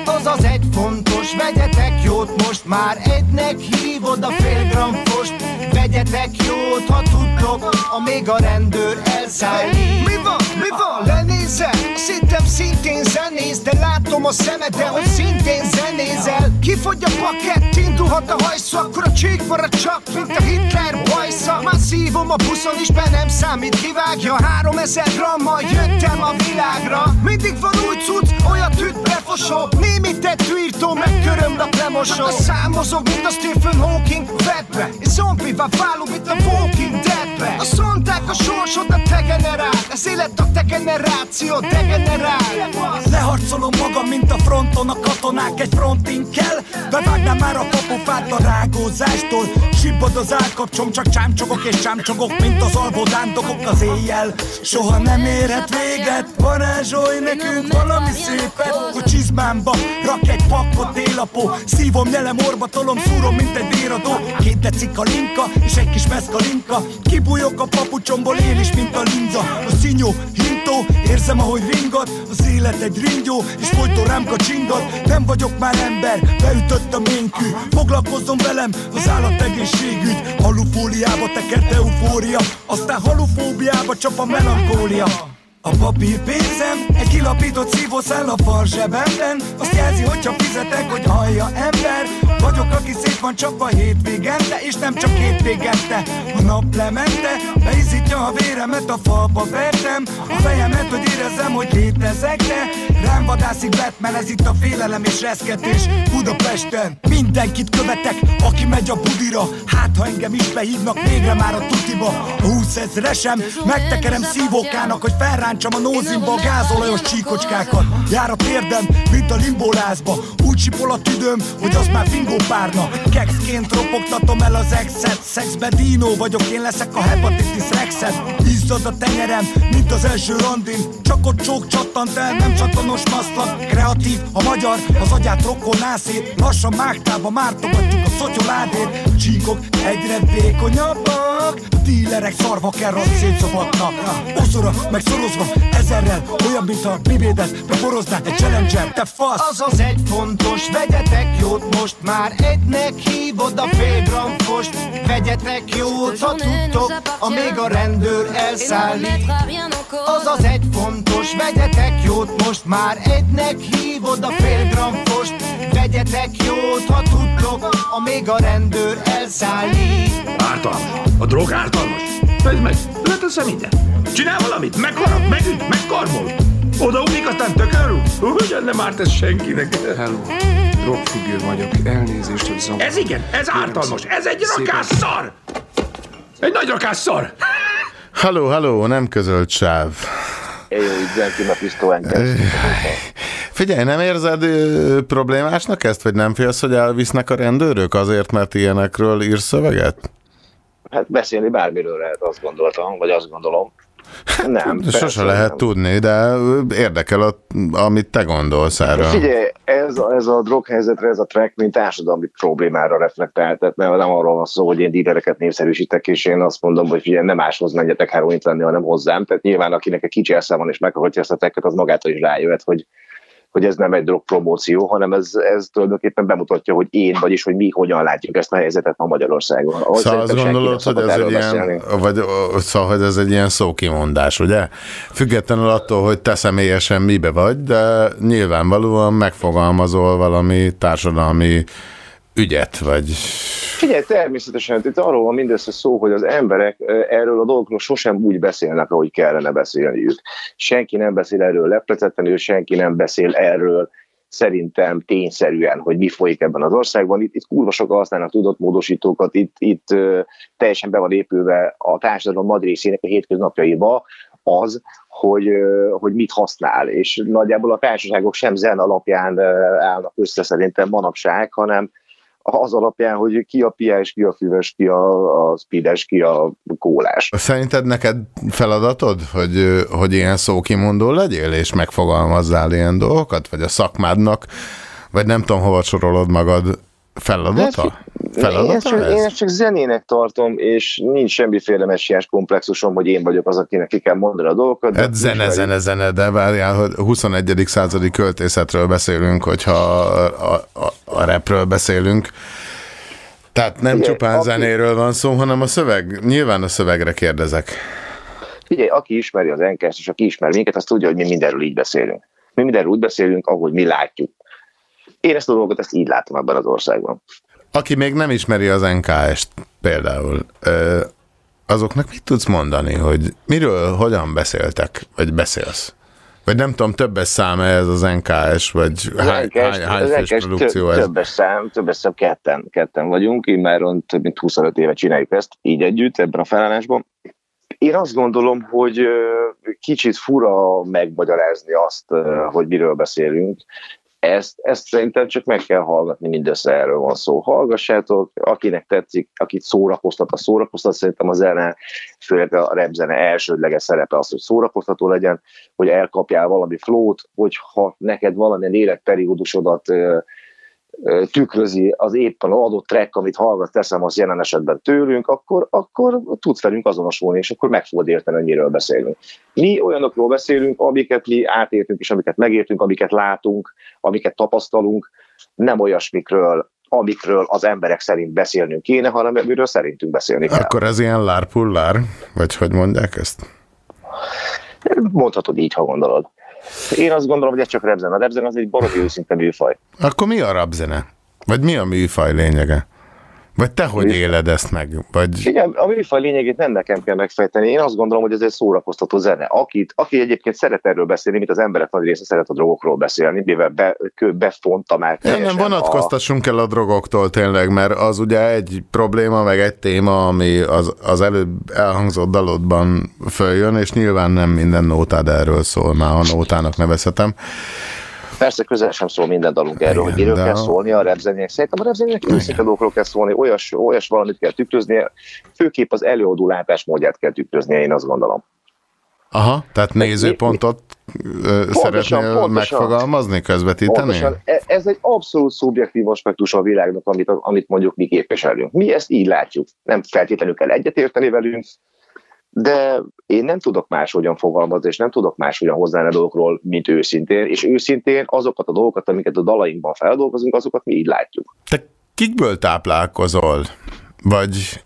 az az egy fontos, vegyetek jót most már egynek hívod a fél gramfost Vegyetek jót, ha tudtok, amíg a rendőr elszállít Mi van? Mi van, lenézel? Szerintem szintén zenész De látom a szemeden, hogy szintén zenézel. Kifogy a pakett, indulhat a hajszó Akkor a csík marad csak, mint a Hitler bajsza. Már szívom a buszon is, be nem számít Kivágja. Három ezer grammal jöttem a világra. Mindig van új cucc, olyat üt befosó. Némi tettőírtó, meg körömlap lemosó. Számozok, mint a Stephen Hawking webbe. És zombivá válunk, mint a Walking Deadbe. Azt mondták a sorsod a degenerál Ez élet a degeneráció, degenerál Leharcolom magam, mint a fronton a katonák egy frontin kell. Bevágnám már a kapufát a rágózástól. Sibbad az állkapcsom, csak csámcsogok és csámcsogok Mint az alvó dándogok az éjjel. Soha nem érhet véget, varázsolj nekünk valami szépet. A csizmámba rak egy pakkot élapó Szívom, nyelem, orba tolom, szúrom, mint egy véradó Két deci kalinka és egy kis meszkalinka Kibújok a papucsomból, él is, mint a linza. A szinyó, hintó, érzem, ahogy ringat. Az élet egy ringyó, és folyton rám kacsingat Nem vagyok már ember, beütött a ménkű. Foglalkozzon velem az állategészségügy. Halufóliába tekert eufória Aztán halufóbiába csap a melankólia a papír pénzem, egy kilapított szívószál a fal zsebemben. Azt jelzi, hogyha fizetek, hogy hallja ember. Vagyok, aki szét van csapva hétvégente És nem csak hétvégente A nap lemente, beizítja a véremet A falba vertem, a fejemet, hogy érezzem, hogy létezek De rám vadászik Batman, ez itt a félelem és reszketés Budapesten. Mindenkit követek, aki megy a budira. Hát, ha engem is behívnak végre már a tutiba. A húszezresem, megtekerem szívókának, hogy felráncsam a nózimba a gázolajos csíkocskákat. Jár a térdem, mint a limbolázba Úgy sipol a tüdőm, hogy az már fingó párna. Kexként ropogtatom el az exet. Szexbe dínó vagyok, én leszek a hepatitis rexet Izzad a tenyerem, mint az első randin. Csak ott csók csattant el, nem csatanos maszlak Kreatív, a magyar, az agyát rokkoná szét Lassan mágtába mártogatjuk a szotyoládét csíkok egyre vékonyabbak dílerek szarvakerral szétszobatnak Oszora, meg szorozva, ezerrel Olyan, mint a bibédet beboroznák egy challenger. Te fasz! Az az egy fontos, vegyetek jót most már. Egynek hívod a fél Vegyetek jót, ha tudtok, amíg a rendőr elszállít Az az egy fontos, vegyetek jót most már. Egynek hívod a fél Vegyetek jót, ha tudtok, amíg a rendőr elszállít Ártalmas. A drog ártalmas. Vedd meg, leteszem ide. Csinál valamit, megharap, megüt, megkarmol. Odaugrik, aztán tökörül. Ugyan nem árt ez senkinek. Hello, drogfüggő vagyok. Elnézést, hogy zavar. Ez igen, ez ártalmas. Ez egy rakás szar. Egy nagy rakás szar. Halló, halló, nem közölt sáv. Jó üdventünk a pisztolyán Figyelj, nem érzed ö, problémásnak ezt, vagy nem félsz, hogy elvisznek a rendőrök azért, mert ilyenekről írsz szöveget? Hát beszélni bármiről lehet, azt gondoltam, vagy azt gondolom. Nem. Sose persze, lehet nem. tudni, de érdekel, a, amit te gondolsz erről. Figyelj, ez a, ez a droghelyzetre, ez a track, mint társadalmi problémára reflektál, tehát nem, nem arról van szó, hogy én dílereket népszerűsítek, és én azt mondom, hogy figyelj, nem máshoz menjetek heroint venni, hanem hozzám. Tehát nyilván akinek egy kicsi esze van, és meghallgatja ezt a tracket, az magától is rájöhet, hogy, hogy ez nem egy drogpromóció, hanem ez, ez tulajdonképpen bemutatja, hogy én, vagyis hogy mi hogyan látjuk ezt a helyzetet ma Magyarországon. Ahol Szóval azt gondolod, hogy ez egy ilyen, vagy, szóval, hogy ez egy ilyen szókimondás, ugye? Függetlenül attól, hogy te személyesen mibe vagy, de nyilvánvalóan megfogalmazol valami társadalmi ügyet, vagy Figyelj, természetesen itt arról van mindössze szó, hogy az emberek erről a dolgokról sosem úgy beszélnek, ahogy kellene beszélniük. Senki nem beszél erről leplezetlenül, senki nem beszél erről szerintem tényszerűen, hogy mi folyik ebben az országban. Itt, itt kurva sokan használnak tudott módosítókat, itt, itt teljesen be van épülve a társadalom nagy részének a hétköznapjaiba az, hogy, hogy mit használ, és nagyjából a társaságok sem zen alapján állnak össze szerintem manapság, hanem az alapján, hogy ki a piás, ki a füves, ki a, a speedes, ki a kólás. Szerinted neked feladatod, hogy, hogy ilyen szókimondó legyél, és megfogalmazzál ilyen dolgokat? Vagy a szakmádnak, vagy nem tudom, hova sorolod magad feladata? Én ezt, Feladata csak, én ez? ezt csak zenének tartom, és nincs semmiféle messiás komplexusom, hogy én vagyok az, akinek ki kell mondani a dolgokat. de Hát zene, zene, zene, de várjál, hogy 21. századi költészetről beszélünk, hogyha a, a, a, a rapről beszélünk. Tehát nem Figyelj, csupán aki- zenéről van szó, hanem a szöveg, nyilván a szövegre kérdezek. Figyelj, aki ismeri az NKS, és aki ismer minket, az tudja, hogy mi mindenről így beszélünk. Mi mindenről úgy beszélünk, ahogy mi látjuk. Én ezt a dolgot ezt így látom ebben az országban. Aki még nem ismeri az NKS-t például, azoknak mit tudsz mondani, hogy miről, hogyan beszéltek, vagy beszélsz? Vagy nem tudom, többes szám ez az NKS, vagy Az hány, NKS hány, hány az NKS produkció több, ez? Többes szám, többes szám, ketten, ketten vagyunk, immáron több mint 25 éve csináljuk ezt, így együtt ebben a felállásban. Én azt gondolom, hogy kicsit fura megmagyarázni azt, hogy miről beszélünk. Ezt, ezt szerintem csak meg kell hallgatni, mindössze erről van szó. Hallgassátok, akinek tetszik, akit szórakoztat, a szórakoztat, szerintem a zene, főleg a rap zene elsődleges szerepe az, hogy szórakoztató legyen, hogy elkapjál valami flót, hogyha neked valamilyen életperiódusodat tükrözi az éppen adott track, amit hallgat, teszem az jelen esetben tőlünk, akkor, akkor tudsz velünk azonosulni, és akkor meg fogod érteni, hogy miről beszélünk. Mi olyanokról beszélünk, amiket mi átértünk, és amiket megértünk, amiket látunk, amiket tapasztalunk, nem olyasmikről, amikről az emberek szerint beszélnünk kéne, hanem amiről szerintünk beszélni kell. Akkor ez ilyen lárpullár? Vagy hogy mondják ezt? Mondhatod így, ha gondolod. Én azt gondolom, hogy ez csak repzen. A repzen az egy baromi őszinte műfaj. Akkor mi a rapzene? Vagy mi a műfaj lényege? Vagy te hogy éled ezt meg? Vagy... Igen, a műfaj lényegét nem nekem kell megfejteni. Én azt gondolom, hogy ez egy szórakoztató zene. Akit, aki egyébként szeret erről beszélni, mint az emberek nagy része szeret a drogokról beszélni, mivel be, befonta már Nem, nem vonatkoztassunk el a drogoktól tényleg, mert az ugye egy probléma, meg egy téma, ami az, az előbb elhangzott dalodban följön, és nyilván nem minden nótád erről szól, már a nótának nevezhetem. Persze közel sem szól minden dalunk erről, hogy miről de kell a- szólni a repzenének. Szerintem a repzenének őszinte dolgokról kell szólni, olyas, olyas valamit kell tükröznie, főképp az előadó látásmódját kell tükröznie, én azt gondolom. Aha, tehát nézőpontot ö, szeretnél megfogalmazni, közvetíteni? Pontosan, e- ez egy abszolút szubjektív aspektus a világnak, amit, amit mondjuk mi képviselünk. Mi ezt így látjuk. Nem feltétlenül kell egyetérteni velünk, de én nem tudok máshogyan fogalmazni, és nem tudok máshogyan hozzáállni a dolgokról, mint őszintén, és őszintén azokat a dolgokat, amiket a dalainkban feldolgozunk, azokat mi így látjuk. Te kikből táplálkozol? Vagy...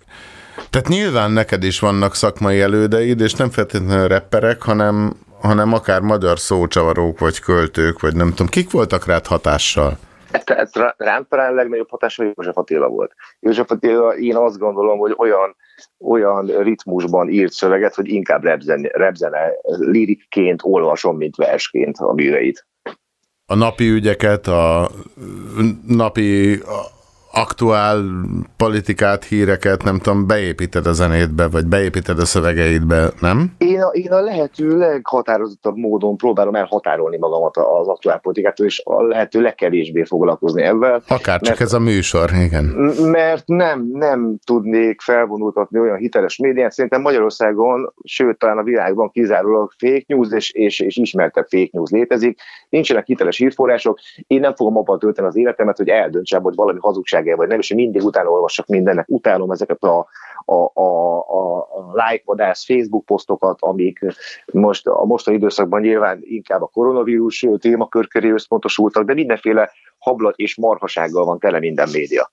Tehát nyilván neked is vannak szakmai elődeid, és nem feltétlenül rapperek, hanem, hanem akár magyar szócsavarók, vagy költők, vagy nem tudom. Kik voltak rád hatással? Tehát rá- rám talán a legnagyobb hatása József Attila volt. József Attila, én azt gondolom, hogy olyan, olyan ritmusban írt szöveget, hogy inkább repzene, repzene lirikként olvasom, mint versként a műveit. A napi ügyeket, a napi aktuál politikát, híreket, nem tudom, beépíted a zenétbe, vagy beépíted a szövegeidbe, nem? Én a, én a lehető leghatározottabb módon próbálom elhatárolni magamat az aktuálpolitikától, és a lehető legkevésbé foglalkozni ebben. Akár csak ez a műsor, igen. Mert nem, nem tudnék felvonultatni olyan hiteles médiát. Szerintem Magyarországon, sőt talán a világban kizárólag fake news és, és, és ismertebb fake news létezik. Nincsenek hiteles hírforrások. Én nem fogom abban tölteni az életemet, hogy eldöntsem, hogy valami hazugság vagy nem, és én mindig utána olvasok mindennek. Utálom ezeket a, a, a, a, a like-vadász Facebook posztokat, amik most a mostani időszakban nyilván inkább a koronavírus témakör köré összpontosultak, de mindenféle hablat és marhasággal van tele minden média.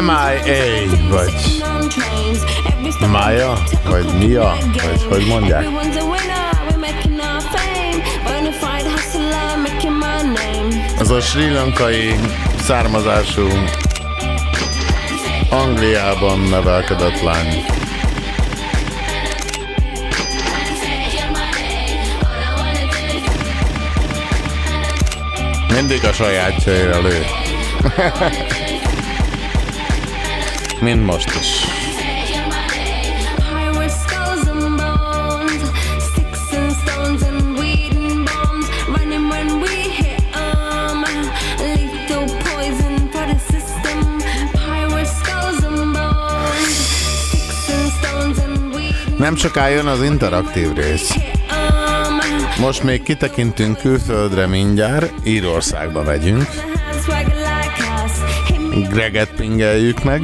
MIA, vagy Maya, vagy Mia, vagy hogy mondják? Az a sri lankai származású Angliában nevelkedett lány. Mindig a sajátjaira lő. mint most is. Nem soká jön az interaktív rész. Most még kitekintünk külföldre mindjárt, Írországba megyünk. Greget pingeljük meg.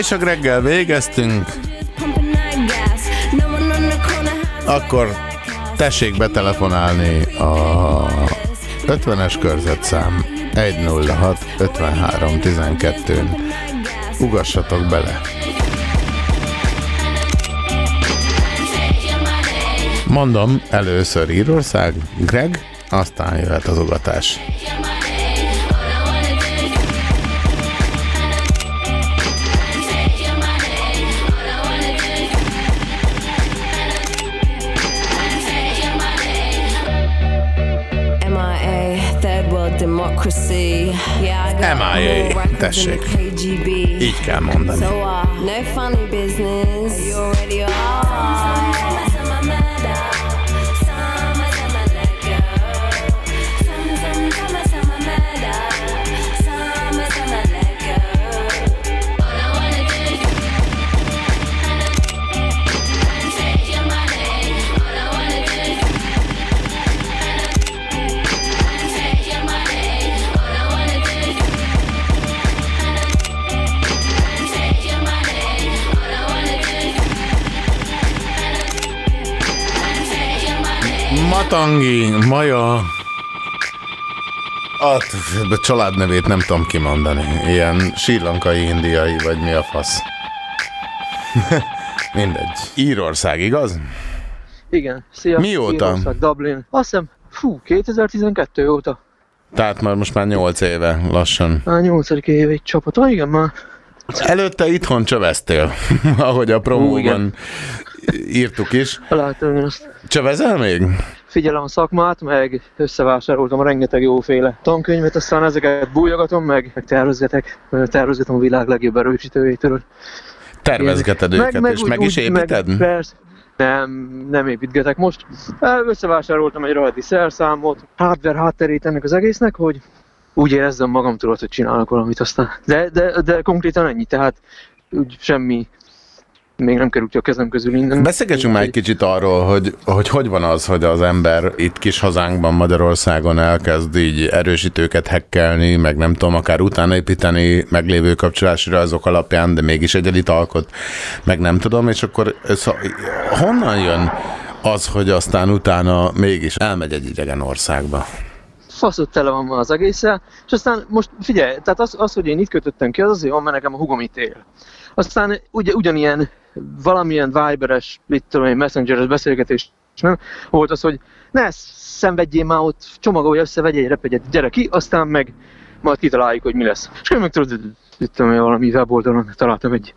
És a Greggel végeztünk. Akkor tessék betelefonálni a 50-es körzetszám 106 53 12 Ugassatok bele. Mondom, először Írország, Greg, aztán jöhet az ugatás. MIA, tessék. Így kell mondani. Matangi, Maja, a a családnevét nem tudom kimondani. Ilyen sílankai indiai, vagy mi a fasz. Mindegy. Írország, igaz? Igen, szia. Mióta? Írország, Dublin. Azt hiszem, fú, 2012 óta. Tehát már most már 8 éve lassan. A nyolcadik év egy csapat. Ah, igen, már. Előtte itthon csöveztél, ahogy a promóban írtuk is. Látom azt. Csövezel még? Figyelem a szakmát, meg összevásároltam rengeteg jóféle tankönyvet, aztán ezeket bújogatom, meg, meg tervezgetek, tervezgetem a világ legjobb erősítőjétől. Tervezgeted őket, és meg is építed? Meg, persze. Nem, nem építgetek most. Összevásároltam egy rohadti szerszámot, hardware hátterét ennek az egésznek, hogy úgy érezzem magam tudod, hogy csinálok valamit aztán. De, de, de konkrétan ennyi, tehát úgy semmi, még nem került ki a kezem közül minden. Beszélgessünk már egy kicsit arról, hogy, hogy hogy van az, hogy az ember itt kis hazánkban, Magyarországon elkezd így erősítőket hekkelni, meg nem tudom, akár utána építeni meglévő kapcsolási azok alapján, de mégis egyelit alkot, meg nem tudom, és akkor ez, honnan jön az, hogy aztán utána mégis elmegy egy idegen országba? Faszott tele van ma az egészen, és aztán most figyelj, tehát az, az hogy én itt kötöttem ki, az azért van, mert nekem a hugom itt él. Aztán ugye, ugyanilyen valamilyen Viberes, mit tudom én, messengeres beszélgetés nem? Volt az, hogy ne szenvedjél már ott, csomagolj össze, vegyél egy repegyet, gyere ki, aztán meg majd kitaláljuk, hogy mi lesz. És én meg tudod, mit tudom én, valami weboldalon találtam egy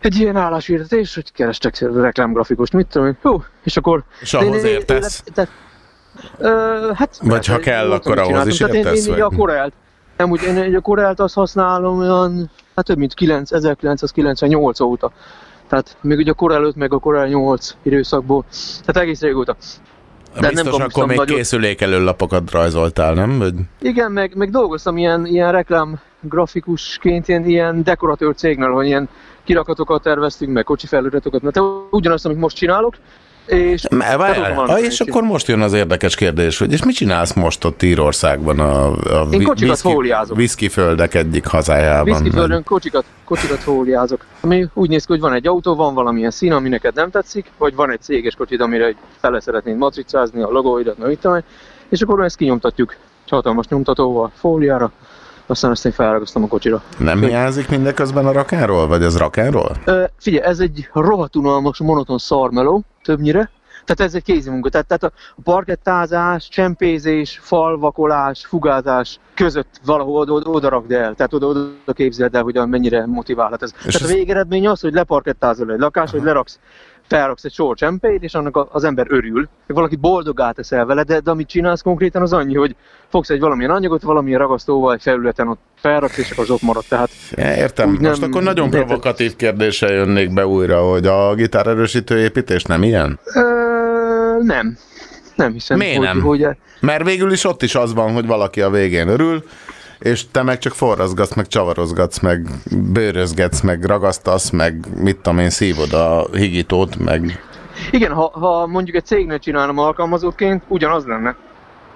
egy ilyen állásírtetés, hogy kerestek reklámgrafikust, mit tudom én, hú, és akkor... És ahhoz értesz? Te, ö, hát... Vagy ha kell, akkor ahhoz is Tehát én, értesz? én így a vagy? Corelt, nem úgy, én a Corelt azt használom olyan, hát több mint 9, 1998 óta. Tehát még ugye a Corel 5 meg a Corel 8 időszakból, tehát egész régóta. De Biztos akkor kaptam még nagyon- készülékelő lapokat rajzoltál, nem? Vagy... Igen, meg, meg dolgoztam ilyen, ilyen reklám grafikusként, ilyen, ilyen dekoratőr cégnél, hogy ilyen kirakatokat terveztünk, meg kocsi feliratokat, mert ugyanazt, amit most csinálok, és... Várjál, van ah, és akkor most jön az érdekes kérdés, hogy és mit csinálsz most ott Írországban a, a Én kocsikat whisky- fóliázok. whisky földek egyik hazájában? Viszkiföldön kocsikat, kocsikat fóliázok. Ami úgy néz ki, hogy van egy autó, van valamilyen szín, ami neked nem tetszik, vagy van egy céges kocsid, amire fele szeretnéd matricázni a logóidat, meg mit és akkor ezt kinyomtatjuk hatalmas nyomtatóval, fóliára, aztán ezt én felragasztom a kocsira. Nem hiányzik mindeközben a rakáról, vagy az rakáról? Ö, figyelj, ez egy rohadt unalmas, monoton szarmeló, többnyire. Tehát ez egy kézi munka. Tehát, tehát a parkettázás, csempézés, falvakolás, fugázás között valahol oda, oda, oda rakd el. Tehát oda, oda képzeld el, hogy mennyire motiválhat ez. És Tehát ez- a végeredmény az, hogy leparkettázol egy lakást, hogy leraksz felraksz egy sor csempét, és annak az ember örül, valaki boldogá teszel vele, de, de amit csinálsz konkrétan az annyi, hogy fogsz egy valamilyen anyagot, valamilyen ragasztóval egy felületen ott felraksz, és akkor az ott marad. Tehát értem. Most nem- akkor nagyon provokatív kérdéssel jönnék be újra, hogy a gitárerősítő építés nem ilyen? Ö, nem. Nem hiszem, Miért hogy, nem? hogy Mert végül is ott is az van, hogy valaki a végén örül, és te meg csak forrazgatsz, meg csavarozgatsz, meg bőrözgetsz, meg ragasztasz, meg mit tudom én, szívod a higítót, meg... Igen, ha, ha mondjuk egy cégnél csinálom alkalmazottként, ugyanaz lenne.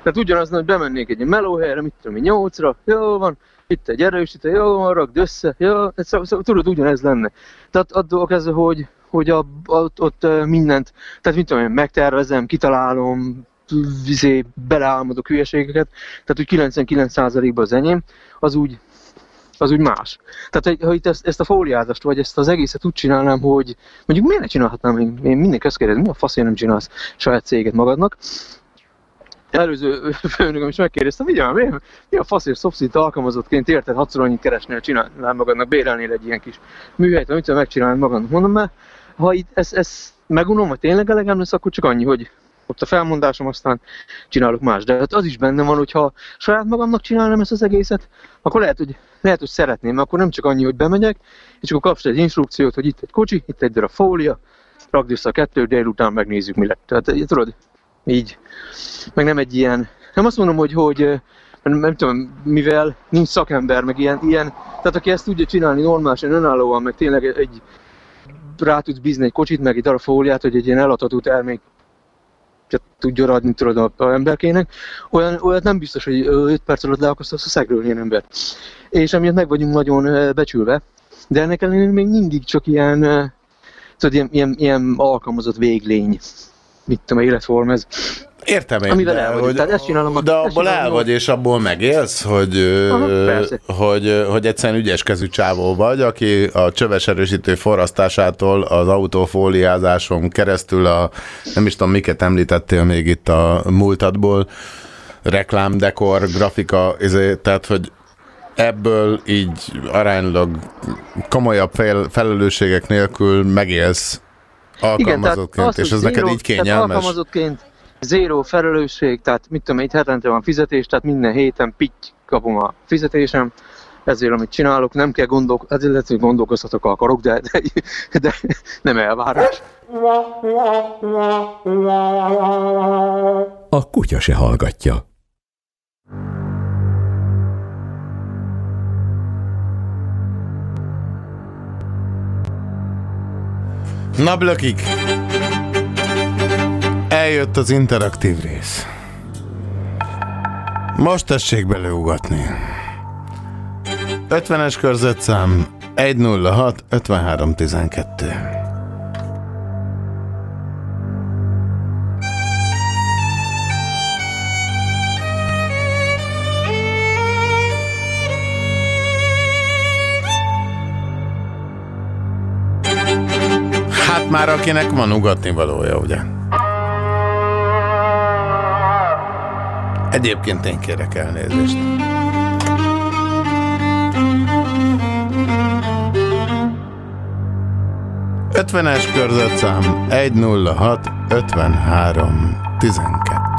Tehát ugyanaz, hogy bemennék egy melóhelyre, mit tudom én, nyolcra, jó van, itt egy erősítő, jó van, rakd össze, jó, szóval, szóval, tudod, ugyanez lenne. Tehát attól kezdve, hogy, hogy a, ott, ott mindent, tehát mit tudom én, megtervezem, kitalálom, vizé, beleálmodok hülyeségeket, tehát hogy 99%-ban az enyém, az úgy, az úgy más. Tehát, ha itt ezt, ezt a fóliázást, vagy ezt az egészet úgy csinálnám, hogy mondjuk miért ne csinálhatnám, én, én mindenki azt kérdezi, mi a faszért nem csinálsz saját céget magadnak, előző főnököm is megkérdezte, vigyám, mi, mi a faszért szobszint alkalmazottként érted, hatszor annyit keresnél, csinálnál magadnak, bérelnél egy ilyen kis műhelyt, amit tudom megcsinálni magadnak. Mondom, mert ha itt ezt, ezt megunom, vagy tényleg elegem lesz, akkor csak annyi, hogy ott a felmondásom, aztán csinálok más. De hát az is benne van, hogy ha saját magamnak csinálnám ezt az egészet, akkor lehet, hogy, lehet, hogy szeretném, akkor nem csak annyi, hogy bemegyek, és akkor kapsz egy instrukciót, hogy itt egy kocsi, itt egy darab fólia, rakd össze a kettőt, délután megnézzük, mi lett. Tehát eh, tudod, így. Meg nem egy ilyen, nem azt mondom, hogy, hogy eh, nem, nem tudom, mivel nincs szakember, meg ilyen, ilyen, tehát aki ezt tudja csinálni normálisan, önállóan, meg tényleg egy, rá tudsz bízni egy kocsit, meg egy darab fóliát, hogy egy ilyen eladható termék tudjon adni tudod a, emberkének, olyan, olyat nem biztos, hogy 5 perc alatt le akarsz a szegről ilyen embert. És emiatt meg vagyunk nagyon becsülve, de ennek ellenére még mindig csak ilyen, tudod, ilyen, ilyen, ilyen alkalmazott véglény, mit tudom, életform ez. Értem én, Amivel de, el vagyok, hogy, tehát ezt csinálom, de abból el vagy, és abból megélsz, hogy, Aha, persze. hogy, hogy egyszerűen ügyes kezű csávó vagy, aki a csöves erősítő forrasztásától az autófóliázáson keresztül a, nem is tudom, miket említettél még itt a múltadból, reklám, dekor, grafika, izé, tehát, hogy ebből így aránylag komolyabb fel, felelősségek nélkül megélsz alkalmazottként, az, és ez neked így kényelmes? alkalmazottként zéró felelősség, tehát mit tudom, én, itt hetente van fizetés, tehát minden héten pitty kapom a fizetésem, ezért, amit csinálok, nem kell gondolk, ezért lehet, hogy gondolkozhatok, ha akarok, de, de, de nem elvárás. A kutya se hallgatja. Na, blökik! Eljött az interaktív rész. Most tessék beleugatni. 50-es körzetszám 106 53 12. Hát már akinek van ugatni valója, ugye? Egyébként én kérek elnézést. Ötvenes körzetszám 106 53 12.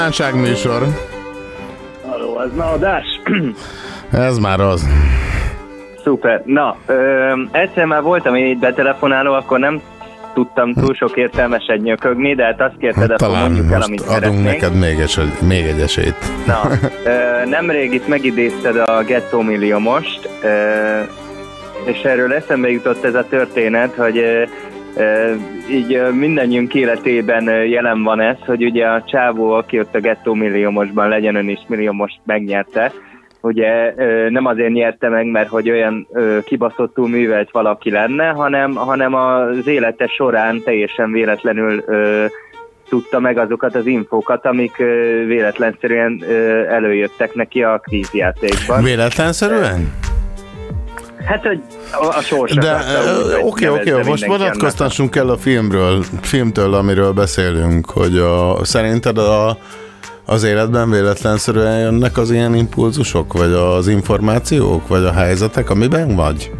Halló, nem kívánság műsor. Halló, ez na adás? Ez már az. Szuper. Na, ö, egyszer már voltam én így betelefonáló, akkor nem tudtam túl sok értelmeset nyökögni, de hát azt kérted, akkor Talán mondjuk el, most amit adunk szeretnénk. neked még egy, még egy esélyt. Na, ö, nemrég itt megidézted a Ghetto Milliómost, ö, és erről eszembe jutott ez a történet, hogy ö, így mindannyiunk életében jelen van ez, hogy ugye a csávó, aki ott a Ghetto Milliómosban legyen ön is milliómost megnyerte, ugye nem azért nyerte meg, mert hogy olyan ö, kibaszottul művelt valaki lenne, hanem, hanem az élete során teljesen véletlenül tudta meg azokat az infókat, amik véletlenszerűen előjöttek neki a kvízjátékban. Véletlenszerűen? Hát, hogy a, sorsa. De oké, oké, nevezze most vonatkoztassunk el a filmről, filmtől, amiről beszélünk, hogy a, szerinted a, az életben véletlenszerűen jönnek az ilyen impulzusok, vagy az információk, vagy a helyzetek, amiben vagy?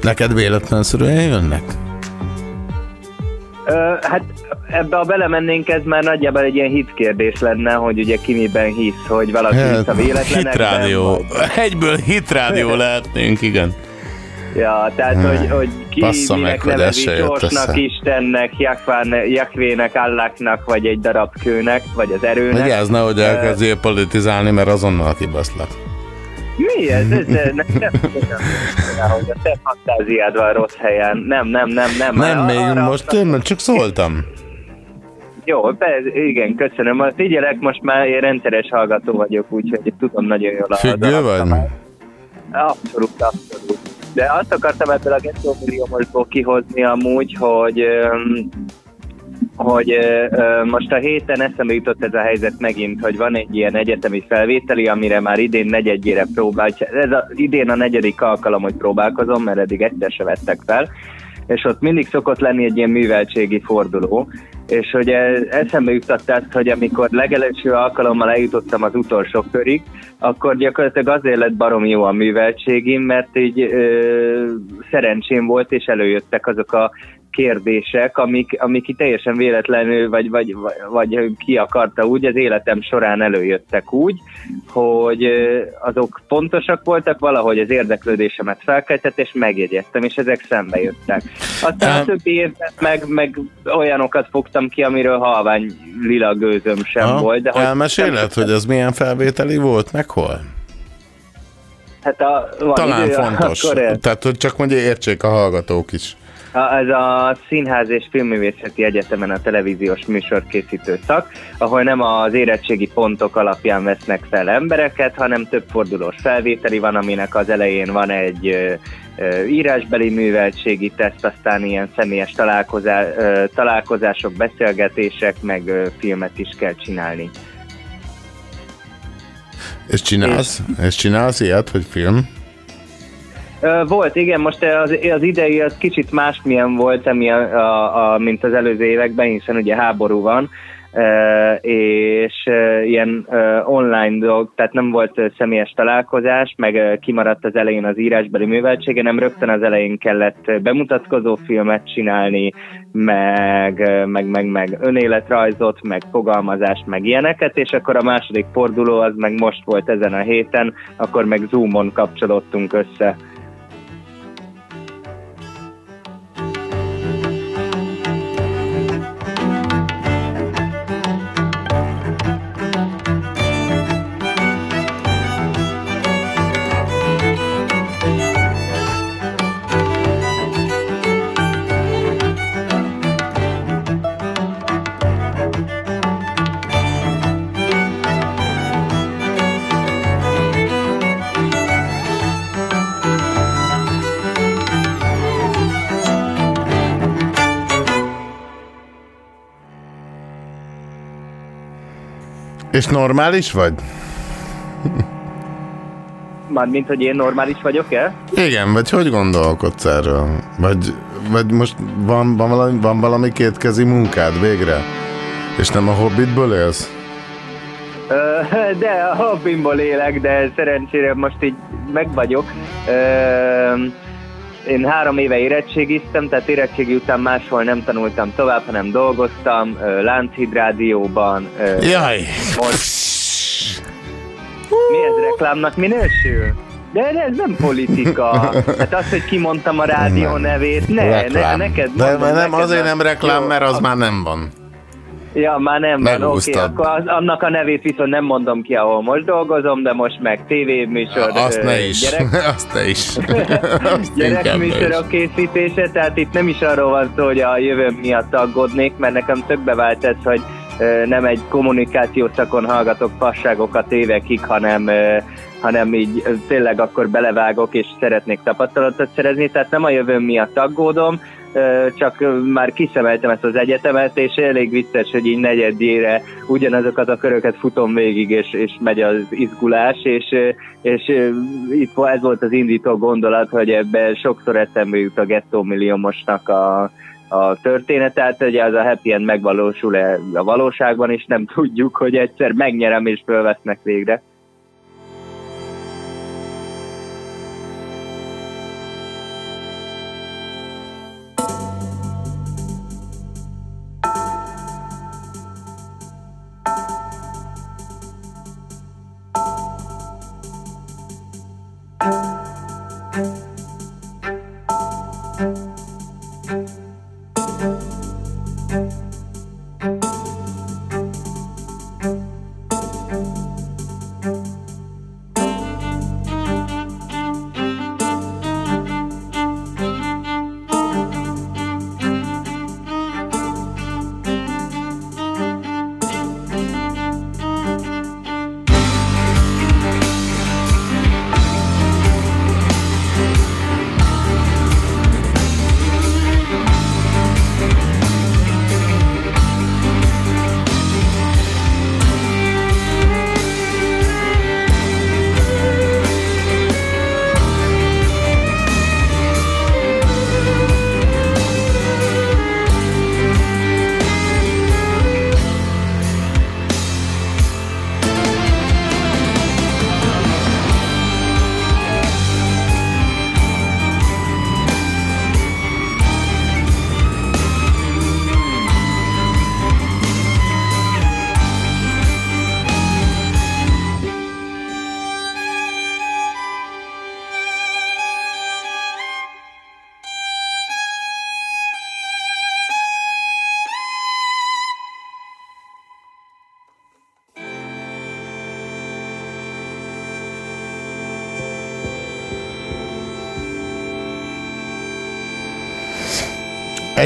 Neked véletlenszerűen jönnek? Ö, hát ebbe a belemennénk, ez már nagyjából egy ilyen hit kérdés lenne, hogy ugye ki miben hisz, hogy valaki hisz a véletlenekben. hitrádió. Egyből hitrádió lehetnénk, igen. Ja, tehát, Hmm. hogy, hogy ki Bassza minek meg, nevezi össze. Istennek, Jakvének, Allaknak, vagy egy darab kőnek, vagy az erőnek. Vigyázz, nehogy elkezdjél politizálni, mert azonnal kibaszlak. Mi ez? ez, ez nem, nem, nem, hogy a te fantáziád van rossz helyen. Nem, nem, nem, nem. Nem, még most én csak szóltam. Jó, persze, igen, köszönöm. Hát Figyelek, most már én rendszeres hallgató vagyok, úgyhogy tudom nagyon jól a Függő a- vagy? Abszolút, abszolút. De azt akartam ebből a 2 milliómosból kihozni amúgy, hogy hogy ö, most a héten eszembe jutott ez a helyzet megint, hogy van egy ilyen egyetemi felvételi, amire már idén negyedjére próbál, ez a, idén a negyedik alkalom, hogy próbálkozom, mert eddig egyszer se vettek fel, és ott mindig szokott lenni egy ilyen műveltségi forduló, és hogy ez- eszembe jutott azt, hogy amikor legelőső alkalommal eljutottam az utolsó körig, akkor gyakorlatilag azért lett barom jó a műveltségim, mert így ö, szerencsém volt, és előjöttek azok a kérdések, amik, amik itt teljesen véletlenül, vagy, vagy, vagy, ki akarta úgy, az életem során előjöttek úgy, hogy azok pontosak voltak, valahogy az érdeklődésemet felkeltett, és megjegyeztem, és ezek szembe jöttek. Aztán a többi évben meg, meg olyanokat fogtam ki, amiről halvány lila gőzöm sem Ha, volt. De Elmeséled, hogy ez milyen felvételi volt, meg hol? Hát a, van Talán idő, fontos. Akkor ez, Tehát, hogy csak mondja, értsék a hallgatók is. Ez a Színház és Filmművészeti Egyetemen a televíziós műsorkészítő szak, ahol nem az érettségi pontok alapján vesznek fel embereket, hanem több fordulós felvételi van, aminek az elején van egy írásbeli műveltségi teszt, aztán ilyen személyes találkozások, beszélgetések, meg filmet is kell csinálni. És csinálsz? És csinálsz ilyet, hogy film? Volt, igen, most az, az idei az kicsit másmilyen volt, ami a, a, a, mint az előző években, hiszen ugye háború van, és ilyen online dolg, tehát nem volt személyes találkozás, meg kimaradt az elején az írásbeli műveltsége, nem rögtön az elején kellett bemutatkozó filmet csinálni, meg, meg, meg, meg önéletrajzot, meg fogalmazást, meg ilyeneket, és akkor a második forduló az meg most volt ezen a héten, akkor meg Zoomon kapcsolódtunk össze. És normális vagy? Mármint, hogy én normális vagyok-e? Igen, vagy hogy gondolkodsz erről? Vagy, vagy most van, van, valami, van valami kétkezi munkád végre? És nem a hobbitből élsz? De a hobbimból élek, de szerencsére most így meg vagyok. Ö, Én három éve érettségiztem, tehát érettségi után máshol nem tanultam tovább, hanem dolgoztam, Lánchíd Rádióban. Jaj! Most... Mi ez reklámnak minősül? De ez nem politika. Hát az, hogy kimondtam a rádió Nem. nevét, ne, ne, neked De mondom, mert nem, neked azért nem reklám, Jó, mert az ak- már nem van. Ja, már nem van, oké, Megúsztad. akkor az, annak a nevét viszont nem mondom ki, ahol most dolgozom, de most meg tévéműsor, Azt ne is. gyerek, Azt ne is. Gyerekműsorok készítése, tehát itt nem is arról van szó, hogy a jövőm miatt aggódnék, mert nekem többbe vált ez, hogy nem egy kommunikációs szakon hallgatok fasságokat évekig, hanem hanem így tényleg akkor belevágok, és szeretnék tapasztalatot szerezni, tehát nem a jövőm miatt aggódom, csak már kiszemeltem ezt az egyetemet, és elég vicces, hogy így negyedjére ugyanazokat a köröket futom végig, és, és megy az izgulás, és, és itt ez volt az indító gondolat, hogy ebben sokszor eszembe jut a gettó milliómosnak a, a történet, tehát ugye az a happy end megvalósul-e a valóságban, és nem tudjuk, hogy egyszer megnyerem és fölvesznek végre.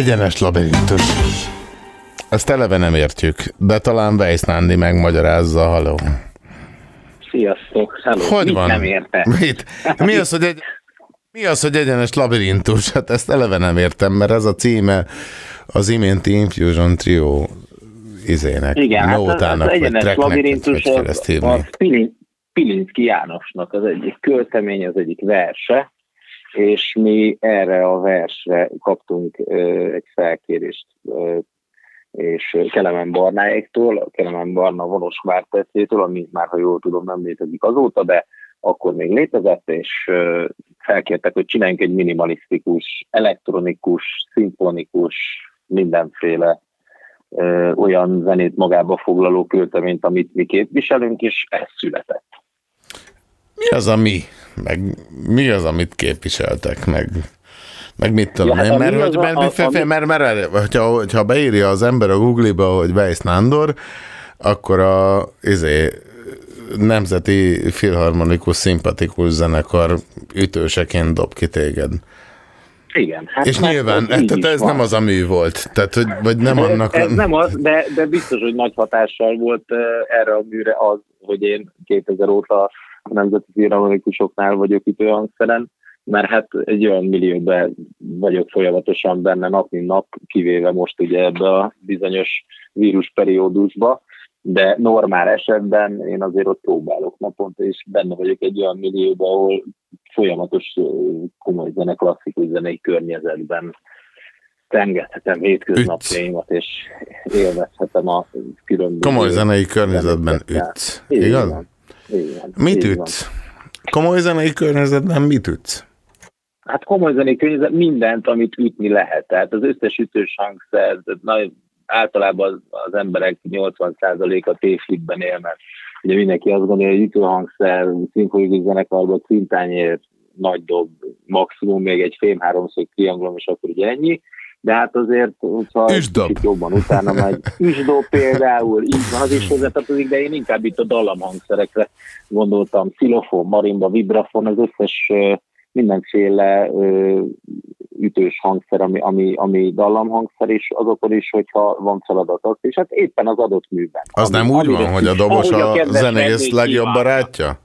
Egyenes labirintus. Ezt eleve nem értjük, de talán Weiss Nándi megmagyarázza, haló. Sziasztok, hello. Hogy Mit van? nem érte? Mit? Mi az, hogy egy, mi az, hogy egyenes labirintus? Hát ezt eleve nem értem, mert ez a címe az iménti Infusion Trio izének, Igen, hát az, nótának, az vagy egyenes tracknek, labirintus hogy kell ezt az, hívni. az Pilin, Pilinszki Jánosnak az egyik költemény, az egyik verse, és mi erre a versre kaptunk egy felkérést és Kelemen Barnáéktól, Kelemen Barna vonos vártetszétől, ami már, ha jól tudom, nem létezik azóta, de akkor még létezett, és felkértek, hogy csináljunk egy minimalisztikus, elektronikus, szimfonikus, mindenféle ö, olyan zenét magába foglaló költeményt, amit mi képviselünk, és ez született. Mi az a mi? Meg mi az, amit képviseltek? Meg, meg mit tudom Ja, hát én? Mert, hogy, az a- mert, a- mert, mert, mert, mert, mert hogyha, hogyha beírja az ember a Google-ba, hogy Weiss Nándor, akkor a izé, Nemzeti Filharmonikus Szimpatikus Zenekar ütőseként dob ki téged. Igen. Hát És mert nyilván, ez tehát ez van. nem az a mű volt. Tehát, hogy, vagy nem ez, annak ez nem az, de, de biztos, hogy nagy hatással volt uh, erre a műre az, hogy én 2000 óta Nemzeti Filharmonikusoknál vagyok itt olyan szeren, mert hát egy olyan millióben vagyok folyamatosan benne nap, mint nap, kivéve most ugye ebbe a bizonyos vírusperiódusba, de normál esetben én azért ott próbálok naponta, és benne vagyok egy olyan millióban, ahol folyamatos komoly zene, klasszikus zenei környezetben tengethetem hétköznapjaimat, és élvezhetem a különböző... Komoly zenei környezetben ütsz. Igaz? Így van. Mit Így van. ütsz? Komoly zenei környezetben mit ütsz? Hát komoly zenei környezet mindent, amit ütni lehet. Tehát az összes ütős hangszer, nagy általában az, az emberek 80%-a tévhitben él, mert ugye mindenki azt gondolja, hogy ütőhangszer, szimfonikus zenekarban cintányért, nagy dob, maximum még egy fém háromszög triangulum, és akkor ugye ennyi. De hát azért, hogyha kicsit jobban utána megy, üsdob például, így van, az is hozzátartozik, de én inkább itt a dallamhangszerekre gondoltam, xilofon, marimba, vibrafon, az összes mindenféle ö, ütős hangszer, ami, ami, ami dallamhangszer, és azokon is, hogyha van feladatok, és hát éppen az adott műben. Az ami, nem úgy van, hogy a dobos a kedves zenész legjobb kívánja. barátja?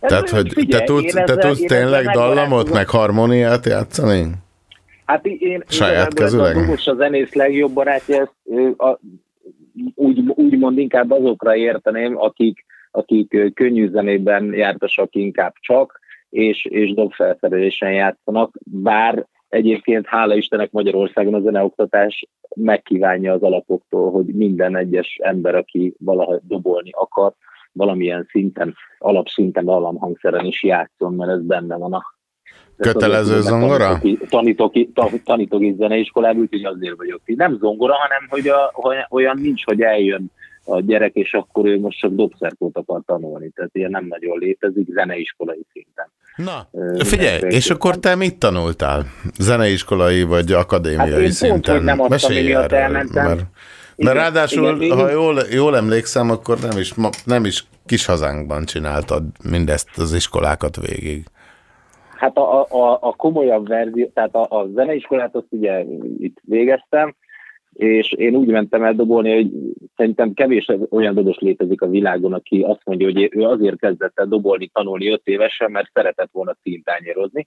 Ez Tehát, hogy te figyelj, tudsz, én te tudsz én tényleg dallamot, meg harmóniát játszani? Hát én Saját kezüleg? A dobos a zenész legjobb barátja, ezt a, úgy, úgymond inkább azokra érteném, akik, akik könnyű zenében jártasak inkább csak, és, és dobfelszerelésen játszanak, bár egyébként hála Istennek Magyarországon a zeneoktatás megkívánja az alapoktól, hogy minden egyes ember, aki valaha dobolni akar, valamilyen szinten, alapszinten alaphangszeren is játszon, mert ez benne van a Kötelező zongora? Tanítok, tanítok, i- ta- tanítok is zeneiskolában, úgyhogy azért vagyok itt. Nem zongora, hanem hogy a, hogy olyan nincs, hogy eljön a gyerek, és akkor ő most csak dobszerkót akar tanulni. Tehát ilyen nem nagyon létezik zeneiskolai szinten. Na, Figyelj, mindenféle és akkor te mit tanultál? Zeneiskolai vagy akadémiai Hát én pont, szinten? hogy nem azt, Mesélj ami miatt erről, elmentem. Mert, Igen, mert ráadásul, igen, én- ha jól, jól emlékszem, akkor nem is, nem is kis hazánkban csináltad mindezt az iskolákat végig. Hát a, a, a, komolyabb verzió, tehát a, a zeneiskolát azt ugye itt végeztem, és én úgy mentem el dobolni, hogy szerintem kevés olyan dobos létezik a világon, aki azt mondja, hogy ő azért kezdett el dobolni, tanulni öt évesen, mert szeretett volna címtányérozni,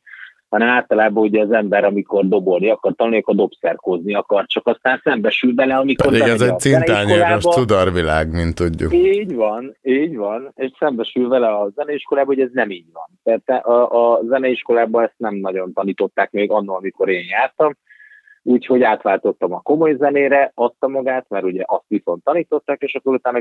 hanem általában ugye az ember, amikor dobolni akar tanulni, akkor dobszerkozni akar, csak aztán szembesül bele, amikor Pedig ez egy cintányéros tudorvilág, mint tudjuk. Így van, így van, és szembesül vele a zeneiskolában, hogy ez nem így van. Tehát a, a zeneiskolában ezt nem nagyon tanították még annól, amikor én jártam, úgyhogy átváltottam a komoly zenére, adta magát, mert ugye azt viszont tanították, és akkor utána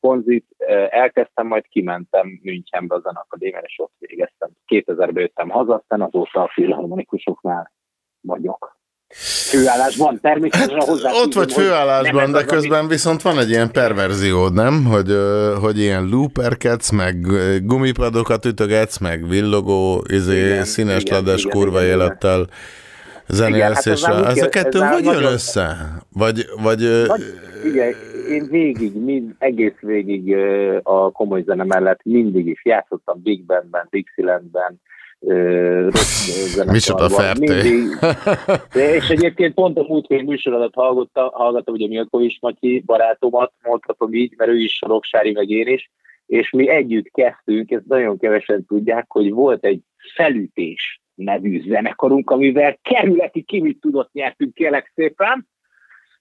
konzit elkezdtem, majd kimentem Münchenbe a zenakadémián, és ott végeztem. 2000-ben jöttem haza, aztán azóta a filharmonikusoknál vagyok. Főállásban természetesen hozzá. Hát, Ott vagy főállásban, de közben viszont van egy ilyen perverziód, nem? Hogy, hogy ilyen looperkedsz, meg gumipadokat ütögetsz, meg villogó, izé, Igen, színes igen, ledes igen, kurva igen, igen. élettel zenélsz, Igen, hát ez a- ez a kettő ez hogy jön nagyon- össze? Vagy, vagy ö, Nagy, igen, én végig, mind, egész végig a komoly zene mellett mindig is játszottam Big Bandben, Dixielandben, Micsoda. De, és egyébként pont a múltkori műsorodat hallgattam, hallgattam ugye Milkovics Matyi barátomat, mondhatom így, mert ő is Soroksári, meg én is, és mi együtt kezdtünk, ezt nagyon kevesen tudják, hogy volt egy felütés nevű zenekarunk, amivel kerületi kimit tudott nyertünk, kérlek szépen,